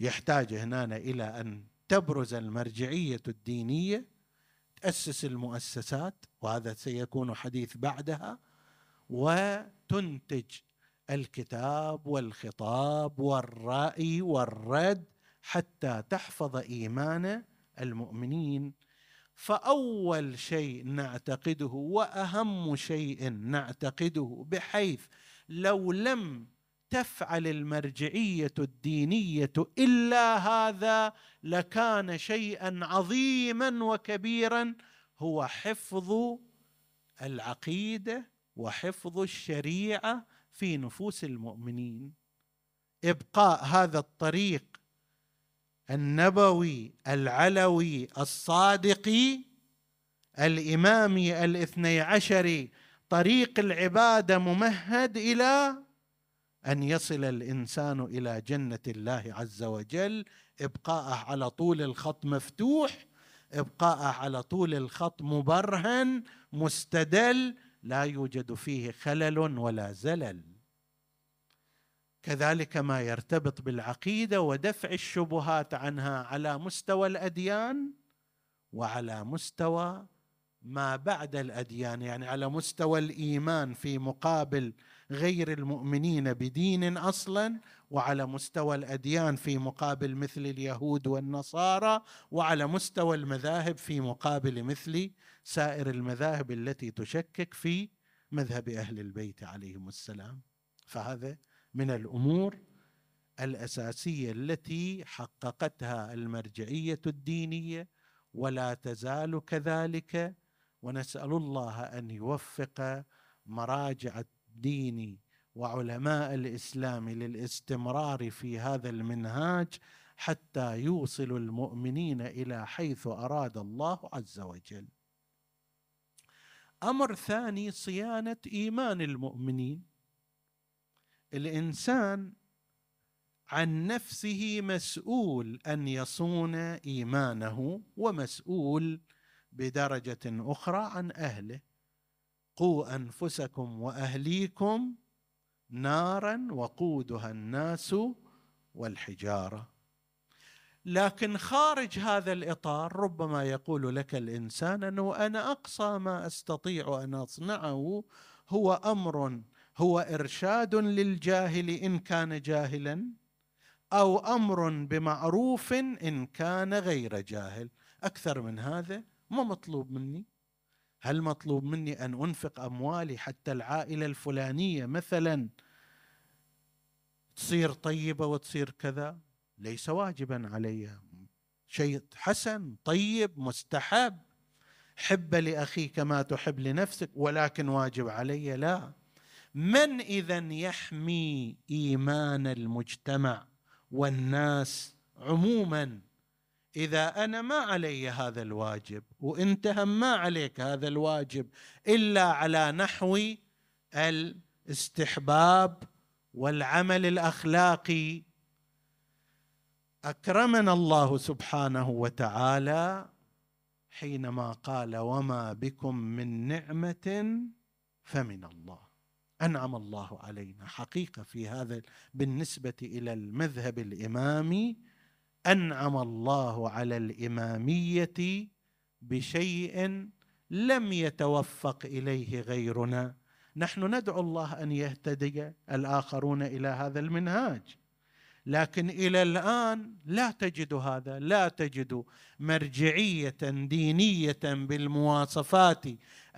يحتاج هنا إلى أن تبرز المرجعية الدينية تأسس المؤسسات وهذا سيكون حديث بعدها وتنتج الكتاب والخطاب والرأي والرد حتى تحفظ إيمان المؤمنين. فأول شيء نعتقده وأهم شيء نعتقده بحيث لو لم تفعل المرجعية الدينية إلا هذا لكان شيئا عظيما وكبيرا هو حفظ العقيدة وحفظ الشريعة في نفوس المؤمنين إبقاء هذا الطريق النبوي العلوي الصادق الإمامي الاثني عشري طريق العباده ممهد إلى أن يصل الإنسان إلى جنة الله عز وجل إبقاءه على طول الخط مفتوح إبقاءه على طول الخط مبرهن مستدل لا يوجد فيه خلل ولا زلل. كذلك ما يرتبط بالعقيدة ودفع الشبهات عنها على مستوى الأديان وعلى مستوى ما بعد الأديان يعني على مستوى الإيمان في مقابل غير المؤمنين بدين أصلا وعلى مستوى الأديان في مقابل مثل اليهود والنصارى وعلى مستوى المذاهب في مقابل مثل سائر المذاهب التي تشكك في مذهب أهل البيت عليهم السلام. فهذا من الأمور الأساسية التي حققتها المرجعية الدينية ولا تزال كذلك. ونسأل الله أن يوفق مراجع الدين وعلماء الإسلام للاستمرار في هذا المنهاج حتى يوصل المؤمنين إلى حيث أراد الله عز وجل. أمر ثاني صيانة إيمان المؤمنين. الإنسان عن نفسه مسؤول أن يصون إيمانه ومسؤول بدرجة أخرى عن أهله. قوا أنفسكم وأهليكم نارا وقودها الناس والحجارة. لكن خارج هذا الإطار ربما يقول لك الإنسان أنه أنا أقصى ما أستطيع أن أصنعه هو أمر هو إرشاد للجاهل إن كان جاهلا أو أمر بمعروف إن كان غير جاهل. أكثر من هذا ما مطلوب مني. هل مطلوب مني أن أنفق أموالي حتى العائلة الفلانية مثلا تصير طيبة وتصير كذا؟ ليس واجبا علي. شيء حسن طيب مستحب. حب لأخيك ما تحب لنفسك ولكن واجب علي لا. من إذا يحمي إيمان المجتمع والناس عموما؟ إذا أنا ما علي هذا الواجب وانت هم ما عليك هذا الواجب إلا على نحو الاستحباب والعمل الأخلاقي. أكرمنا الله سبحانه وتعالى حينما قال وما بكم من نعمة فمن الله. أنعم الله علينا. حقيقة في هذا بالنسبة إلى المذهب الإمامي أنعم الله على الإمامية بشيء لم يتوفق إليه غيرنا. نحن ندعو الله أن يهتدي الآخرون إلى هذا المنهاج. لكن إلى الآن لا تجد هذا لا تجد مرجعية دينية بالمواصفات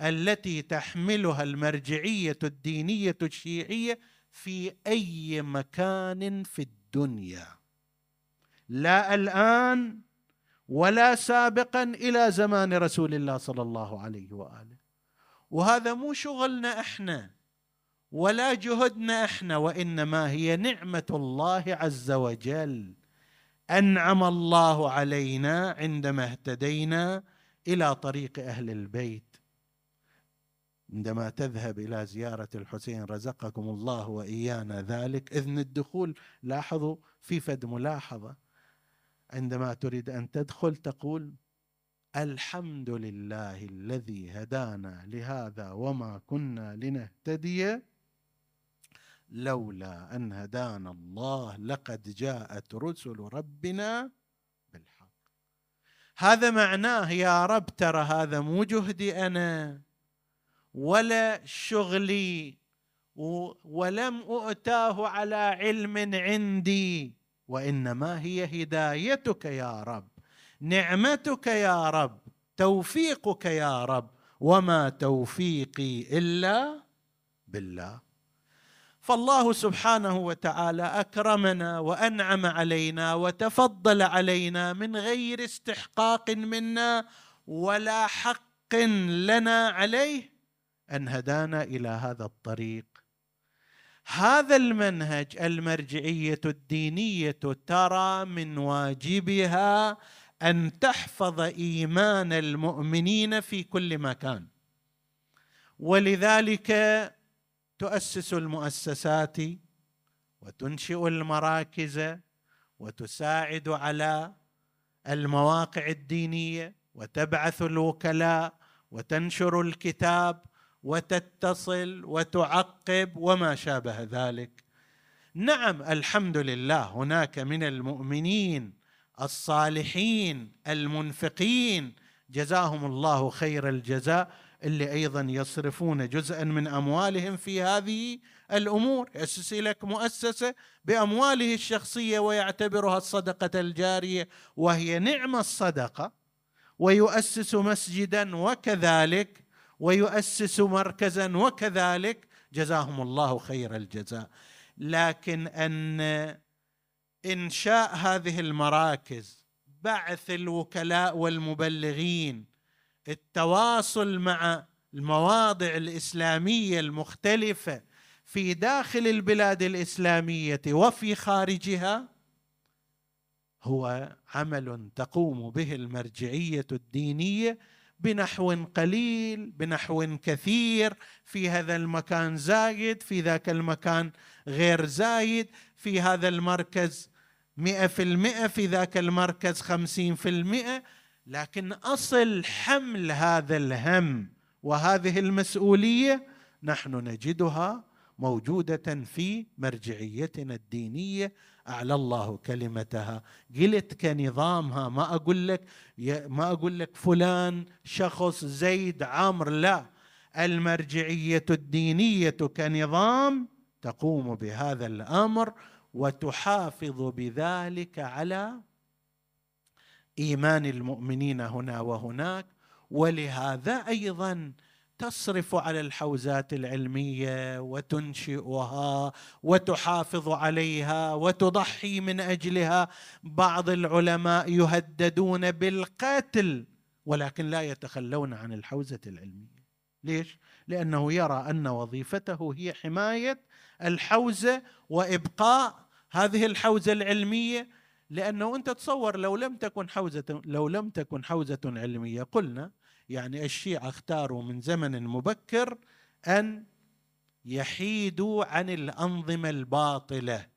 التي تحملها المرجعية الدينية الشيعية في أي مكان في الدنيا. لا الآن ولا سابقا إلى زمان رسول الله صلى الله عليه وآله. وهذا مو شغلنا إحنا. ولا جهدنا إحنا وإنما هي نعمة الله عز وجل. أنعم الله علينا عندما اهتدينا إلى طريق أهل البيت. عندما تذهب إلى زيارة الحسين رزقكم الله وإيانا ذلك إذن الدخول لاحظوا في فد ملاحظة. عندما تريد أن تدخل تقول الحمد لله الذي هدانا لهذا وما كنا لنهتدي. لولا أن هدانا الله لقد جاءت رسل ربنا بالحق. هذا معناه يا رب ترى هذا مو جهدي أنا ولا شغلي ولم أؤتاه على علم عندي وإنما هي هدايتك يا رب نعمتك يا رب توفيقك يا رب وما توفيقي إلا بالله. فالله سبحانه وتعالى أكرمنا وأنعم علينا وتفضل علينا من غير استحقاق منا ولا حق لنا عليه أن هدانا إلى هذا الطريق. هذا المنهج المرجعية الدينية ترى من واجبها أن تحفظ إيمان المؤمنين في كل مكان. ولذلك تؤسس المؤسسات وتنشئ المراكز وتساعد على المواقع الدينية وتبعث الوكلاء وتنشر الكتاب وتتصل وتعقب وما شابه ذلك. نعم الحمد لله هناك من المؤمنين الصالحين المنفقين. جزاهم الله خير الجزاء. اللي أيضا يصرفون جزءا من أموالهم في هذه الأمور. يأسس لك مؤسسة بأمواله الشخصية ويعتبرها الصدقة الجارية وهي نعم الصدقة ويؤسس مسجدا وكذلك ويؤسس مركزا وكذلك. جزاهم الله خير الجزاء. لكن أن إنشاء هذه المراكز بعث الوكلاء والمبلغين التواصل مع المواضع الإسلامية المختلفة في داخل البلاد الإسلامية وفي خارجها هو عمل تقوم به المرجعية الدينية بنحو قليل بنحو كثير في هذا المكان زايد في ذاك المكان غير زايد في هذا المركز مئة في المئة في ذاك المركز خمسين في المئة. لكن أصل حمل هذا الهم وهذه المسؤولية نحن نجدها موجودة في مرجعيتنا الدينية. أعلى الله كلمتها. قلت كنظامها ما أقول لك ما أقول لك فلان شخص زيد عمر لا. المرجعية الدينية كنظام تقوم بهذا الأمر وتحافظ بذلك على إيمان المؤمنين هنا وهناك ولهذا أيضا تصرف على الحوزات العلمية وتنشئها وتحافظ عليها وتضحي من أجلها. بعض العلماء يهددون بالقتل ولكن لا يتخلون عن الحوزة العلمية. ليش؟ لأنه يرى أن وظيفته هي حماية الحوزة وإبقاء هذه الحوزة العلمية لأنه أنت تصور لو لم تكن حوزة لو لم تكن حوزة علمية قلنا يعني الشيعة اختاروا من زمن مبكر أن يحيدوا عن الأنظمة الباطلة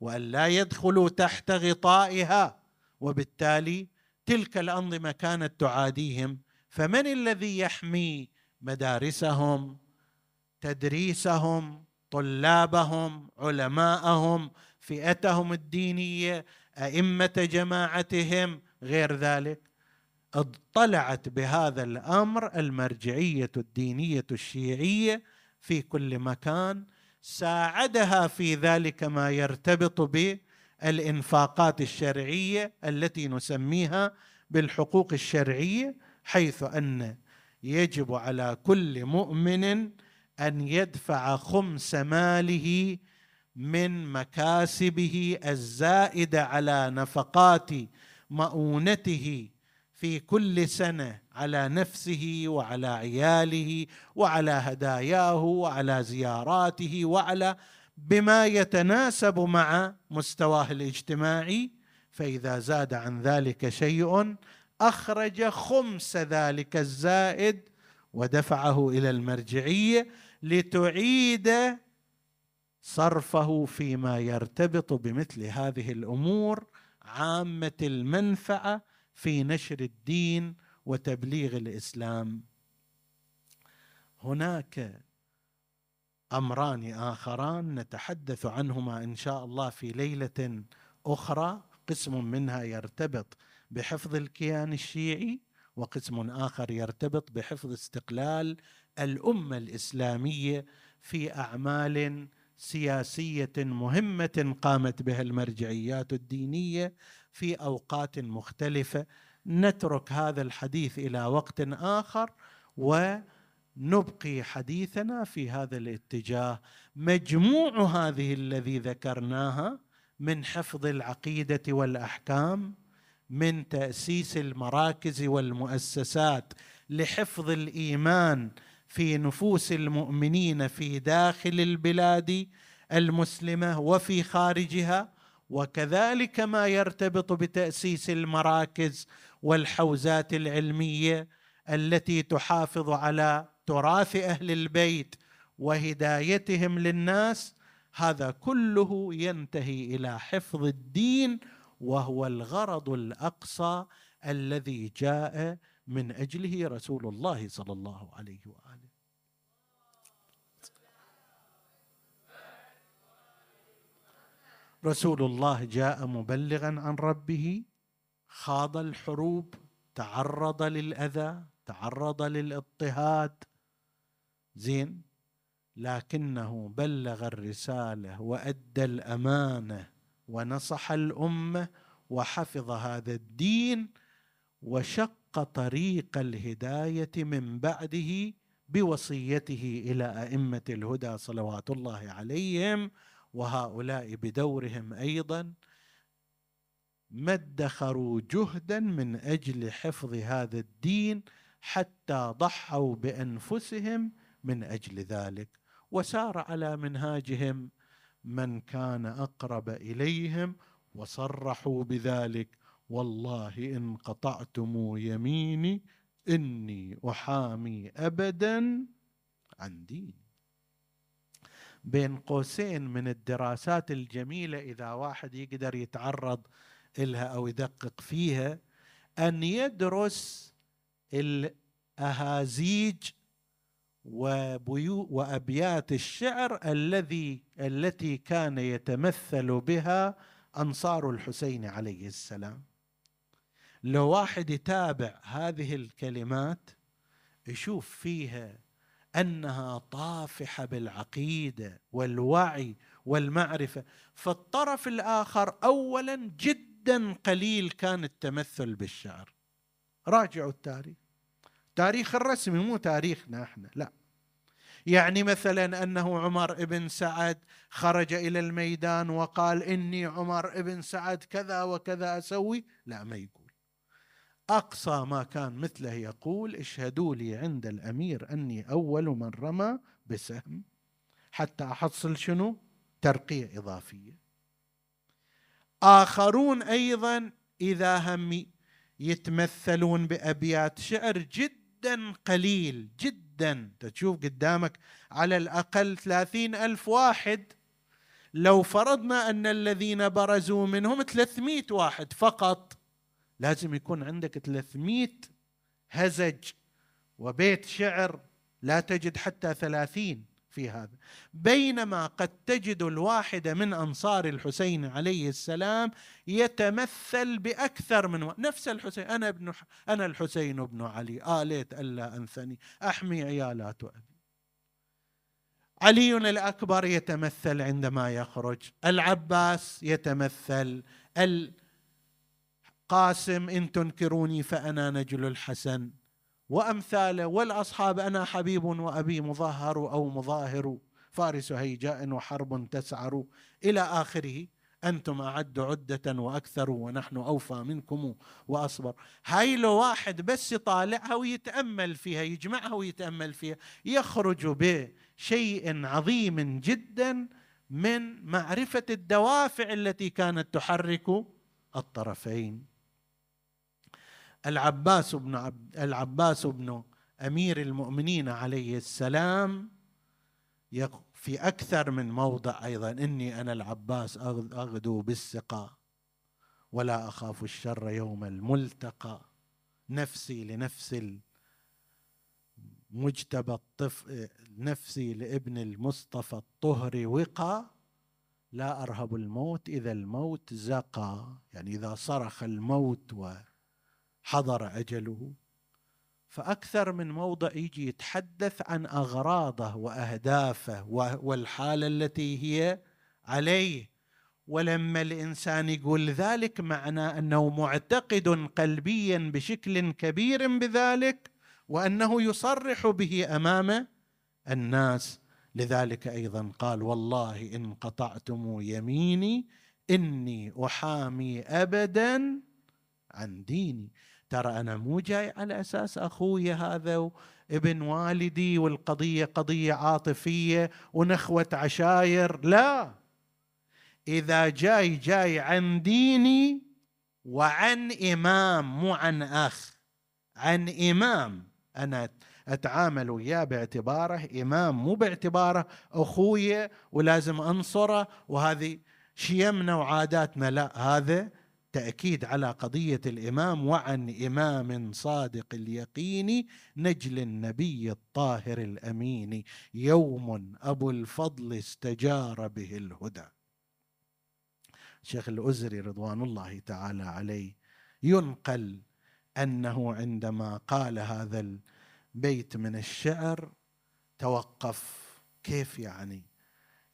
وأن لا يدخلوا تحت غطائها وبالتالي تلك الأنظمة كانت تعاديهم. فمن الذي يحمي مدارسهم تدريسهم طلابهم علماءهم فئتهم الدينية؟ أئمة جماعتهم غير ذلك اطلعت بهذا الأمر المرجعية الدينية الشيعية في كل مكان ساعدها في ذلك ما يرتبط بالانفاقات الشرعية التي نسميها بالحقوق الشرعية حيث أن يجب على كل مؤمن أن يدفع خمس ماله من مكاسبه الزائده على نفقات مؤونته في كل سنة على نفسه وعلى عياله وعلى هداياه وعلى زياراته وعلى بما يتناسب مع مستواه الاجتماعي. فإذا زاد عن ذلك شيء أخرج خمس ذلك الزائد ودفعه إلى المرجعيه لتعيد صرفه فيما يرتبط بمثل هذه الأمور عامة المنفعة في نشر الدين وتبليغ الإسلام. هناك أمران آخران نتحدث عنهما إن شاء الله في ليلة أخرى. قسم منها يرتبط بحفظ الكيان الشيعي وقسم آخر يرتبط بحفظ استقلال الأمة الإسلامية في أعمال سياسية مهمة قامت بها المرجعيات الدينية في أوقات مختلفة. نترك هذا الحديث إلى وقت آخر ونبقي حديثنا في هذا الاتجاه. مجموع هذه الذي ذكرناها من حفظ العقيدة والأحكام من تأسيس المراكز والمؤسسات لحفظ الإيمان في نفوس المؤمنين في داخل البلاد المسلمة وفي خارجها وكذلك ما يرتبط بتأسيس المراكز والحوزات العلمية التي تحافظ على تراث أهل البيت وهدايتهم للناس. هذا كله ينتهي إلى حفظ الدين وهو الغرض الأقصى الذي جاء من أجله رسول الله صلى الله عليه وآله. رسول الله جاء مبلغا عن ربه خاض الحروب تعرض للأذى تعرض للاضطهاد. زين. لكنه بلغ الرسالة وأدى الأمانة ونصح الأمة وحفظ هذا الدين وشق طريق الهداية من بعده بوصيته إلى أئمة الهدى صلوات الله عليهم. وهؤلاء بدورهم أيضا ما ادخروا جهدا من أجل حفظ هذا الدين حتى ضحوا بأنفسهم من أجل ذلك. وسار على منهاجهم من كان أقرب إليهم وصرحوا بذلك. والله إن قطعتم يميني إني أحامي ابدا عن ديني. بين قوسين من الدراسات الجميلة إذا واحد يقدر يتعرض لها أو يدقق فيها أن يدرس الأهازيج وبيو وأبيات الشعر الذي التي كان يتمثل بها أنصار الحسين عليه السلام. لو واحد يتابع هذه الكلمات يشوف فيها أنها طافحة بالعقيدة والوعي والمعرفة. فالطرف الآخر اولا جدا قليل كان التمثل بالشعر. راجعوا التاريخ. تاريخ الرسمي مو تاريخنا إحنا لا. يعني مثلا أنه عمر بن سعد خرج إلى الميدان وقال إني عمر بن سعد كذا وكذا أسوي؟ لا ما يقول. أقصى ما كان مثله يقول اشهدوا لي عند الأمير أني أول من رمى بسهم حتى أحصل شنو؟ ترقية إضافية. آخرون أيضا إذا هم يتمثلون بأبيات شعر جدا قليل جدا. تشوف قدامك على الأقل ثلاثين ألف واحد. لو فرضنا أن الذين برزوا منهم 300 واحد فقط. لازم يكون عندك 300 هزج وبيت شعر لا تجد حتى ثلاثين في هذا. بينما قد تجد الواحد من أنصار الحسين عليه السلام يتمثل بأكثر من و... نفس الحسين أنا ابن أنا الحسين بن علي آليت ألا أنثني أحمي عيالات أبي. علي الأكبر يتمثل عندما يخرج العباس يتمثل القاسم إن تنكروني فأنا نجل الحسن. وامثاله والأصحاب أنا حبيب وأبي مظهر أو مظاهر. فارس هيجاء وحرب تسعر. إلى آخره أنتم أعد عدة وأكثر ونحن أوفى منكم وأصبر. هاي لو واحد بس يطالعها ويتأمل فيها يجمعها ويتأمل فيها. يخرج بشيء عظيم جدا من معرفة الدوافع التي كانت تحرك الطرفين. العباس بن عبد العباس بن أمير المؤمنين عليه السلام في أكثر من موضع أيضا إني أنا العباس أغدو بالسقا ولا أخاف الشر يوم الملتقى. نفسي لنفس المجتبى الطفل نفسي لابن المصطفى الطهر وقى. لا أرهب الموت إذا الموت زقى. يعني إذا صرخ الموت و حضر أجله. فأكثر من موضع يجي يتحدث عن أغراضه وأهدافه والحالة التي هي عليه. ولما الإنسان يقول ذلك معناه أنه معتقد قلبيا بشكل كبير بذلك وأنه يصرح به أمام الناس. لذلك أيضا قال والله إن قطعتم يميني إني أحامي ابدا عن ديني. ترى أنا مو جاي على أساس أخوي هذا ابن والدي والقضية قضية عاطفية ونخوة عشاير. لا. إذا جاي جاي عن ديني وعن إمام مو عن أخ عن إمام. أنا أتعامل وياه باعتباره إمام مو باعتباره أخوي ولازم أنصره. وهذه شيمنا وعاداتنا. لا هذا تاكيد على قضية الإمام وعن إمام صادق اليقين نجل النبي الطاهر الأمين. يوم أبو الفضل استجار به الهدى. شيخ الأزري رضوان الله تعالى عليه ينقل أنه عندما قال هذا البيت من الشعر توقف. كيف يعني؟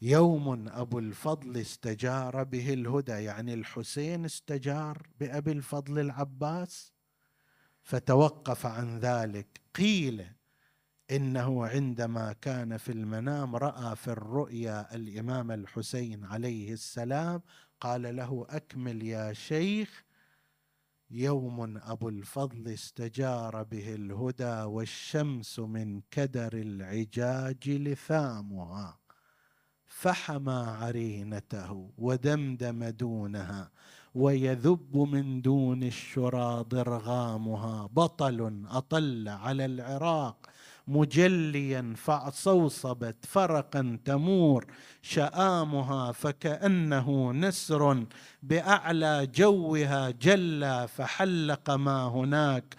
يوم أبو الفضل استجار به الهدى يعني الحسين استجار بأبي الفضل العباس. فتوقف عن ذلك قيل إنه عندما كان في المنام رأى في الرؤيا الإمام الحسين عليه السلام قال له أكمل يا شيخ. يوم أبو الفضل استجار به الهدى والشمس من كدر العجاج لثامها. فحمى عرينته ودمدم دونها ويذب من دون الشرى ضرغامها بطل أطل على العراق مجليا فصوصبت فرقا تمور. شآمها فكأنه نسر بأعلى جوها جلى فحلق ما هناك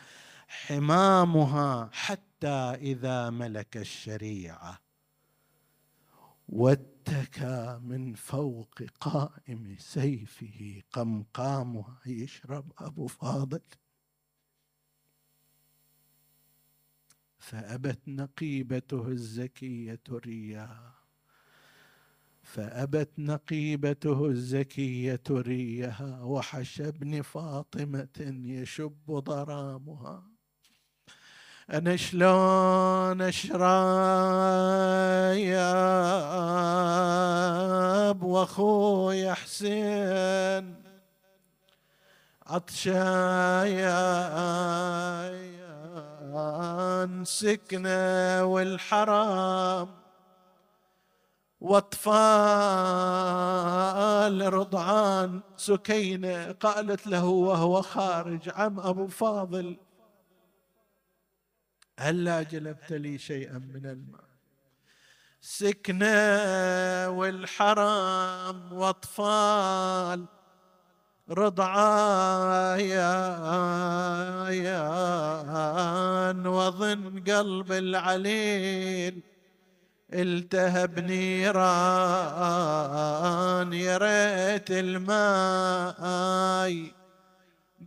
حمامها حتى إذا ملك الشريعة. واتكى من فوق قائم سيفه قمقامها يشرب أبو فاضل. فأبت نقيبته الزكية رياها فأبت نقيبته الزكية ريها وحشى ابن فاطمة يشب ضرامها. أنا شلون أشرب وأخوي حسين عطشان سكنة والحرام وأطفال رضعان سكينة قالت له وهو خارج عم أبو فاضل هلا جلبت لي شيئا من الماء. سكنة والحرام وأطفال. رضعايان وظن قلب العليل. التهب نيران يا ريت الماء.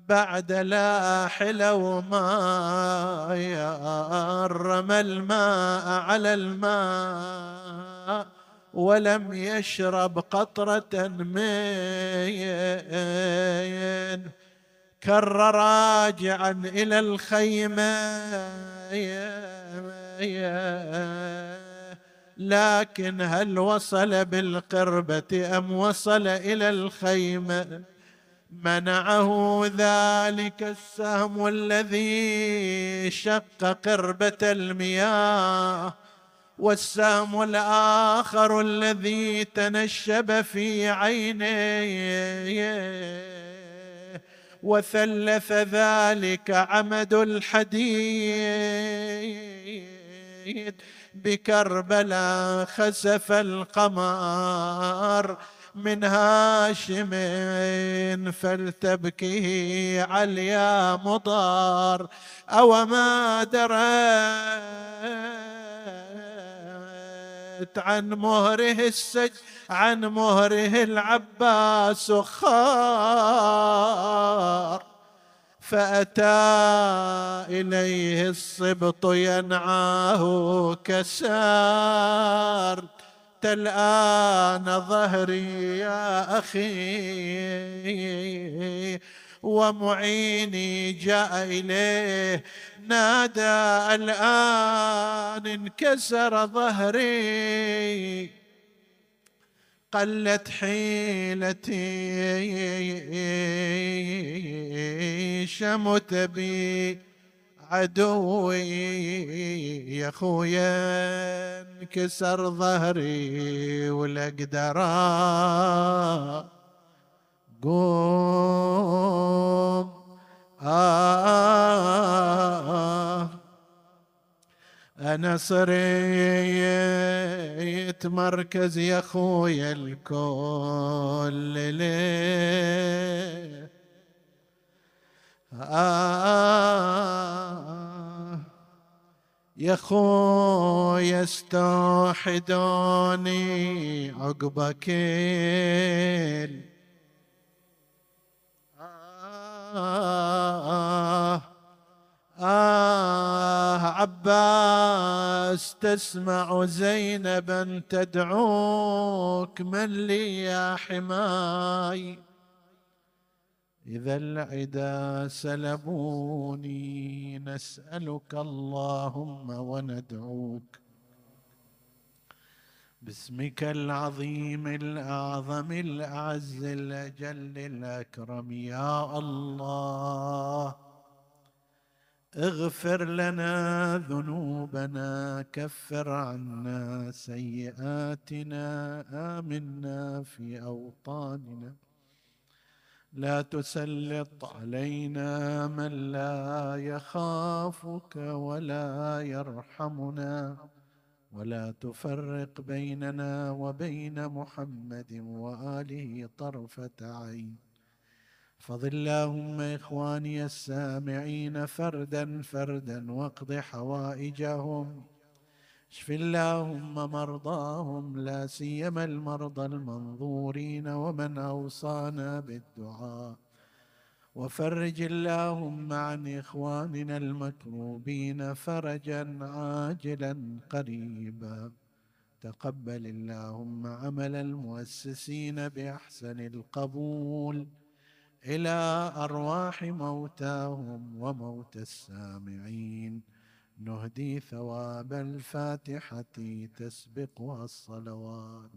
بعد لا حلو ما رمى الماء على الماء ولم يشرب قطرة من كر راجعا إلى الخيمة لكن هل وصل بالقربة أم وصل إلى الخيمة منعه ذلك السهم الذي شق قربة المياه والسهم الآخر الذي تنشب في عينيه. وثلث ذلك عمد الحديد بكربلاء خسف القمر. من هاشم فلتبكي عليا مضار. أو ما درت عن مهره السج عن مهره العباس خار. فأتى إليه الصبط ينعاه كسار. الآن ظهري يا أخي. ومعيني جاء إليه. نادى الآن انكسر ظهري. قلت حيلتي شمت بي. عدوي يا خويا انكسر ظهري ولا أقدر قوم آه أنا صريت مركز يا خويا الكل ليه آه يا خويا استوحدوني عقبك. آه آه عباس تسمع زينبا تدعوك من لي يا حماي؟ إذا العدا سلبوني نسألك اللهم وندعوك. باسمك العظيم الأعظم الأعز الأجل الأكرم يا الله. اغفر لنا ذنوبنا كفر عنا سيئاتنا آمنا في أوطاننا. لا تسلط علينا من لا يخافك ولا يرحمنا ولا تفرق بيننا وبين محمد وآله طرفة عين. فضل اللهم إخواني السامعين فردا فردا واقض حوائجهم. اشف اللهم مرضاهم لا سيما المرضى المنظورين ومن أوصانا بالدعاء. وفرج اللهم عن إخواننا المكروبين فرجا عاجلا قريبا. تقبل اللهم عمل المؤسسين بأحسن القبول إلى أرواح موتاهم وموتى السامعين. نهدي ثواب الفاتحة تسبقها الصلوات.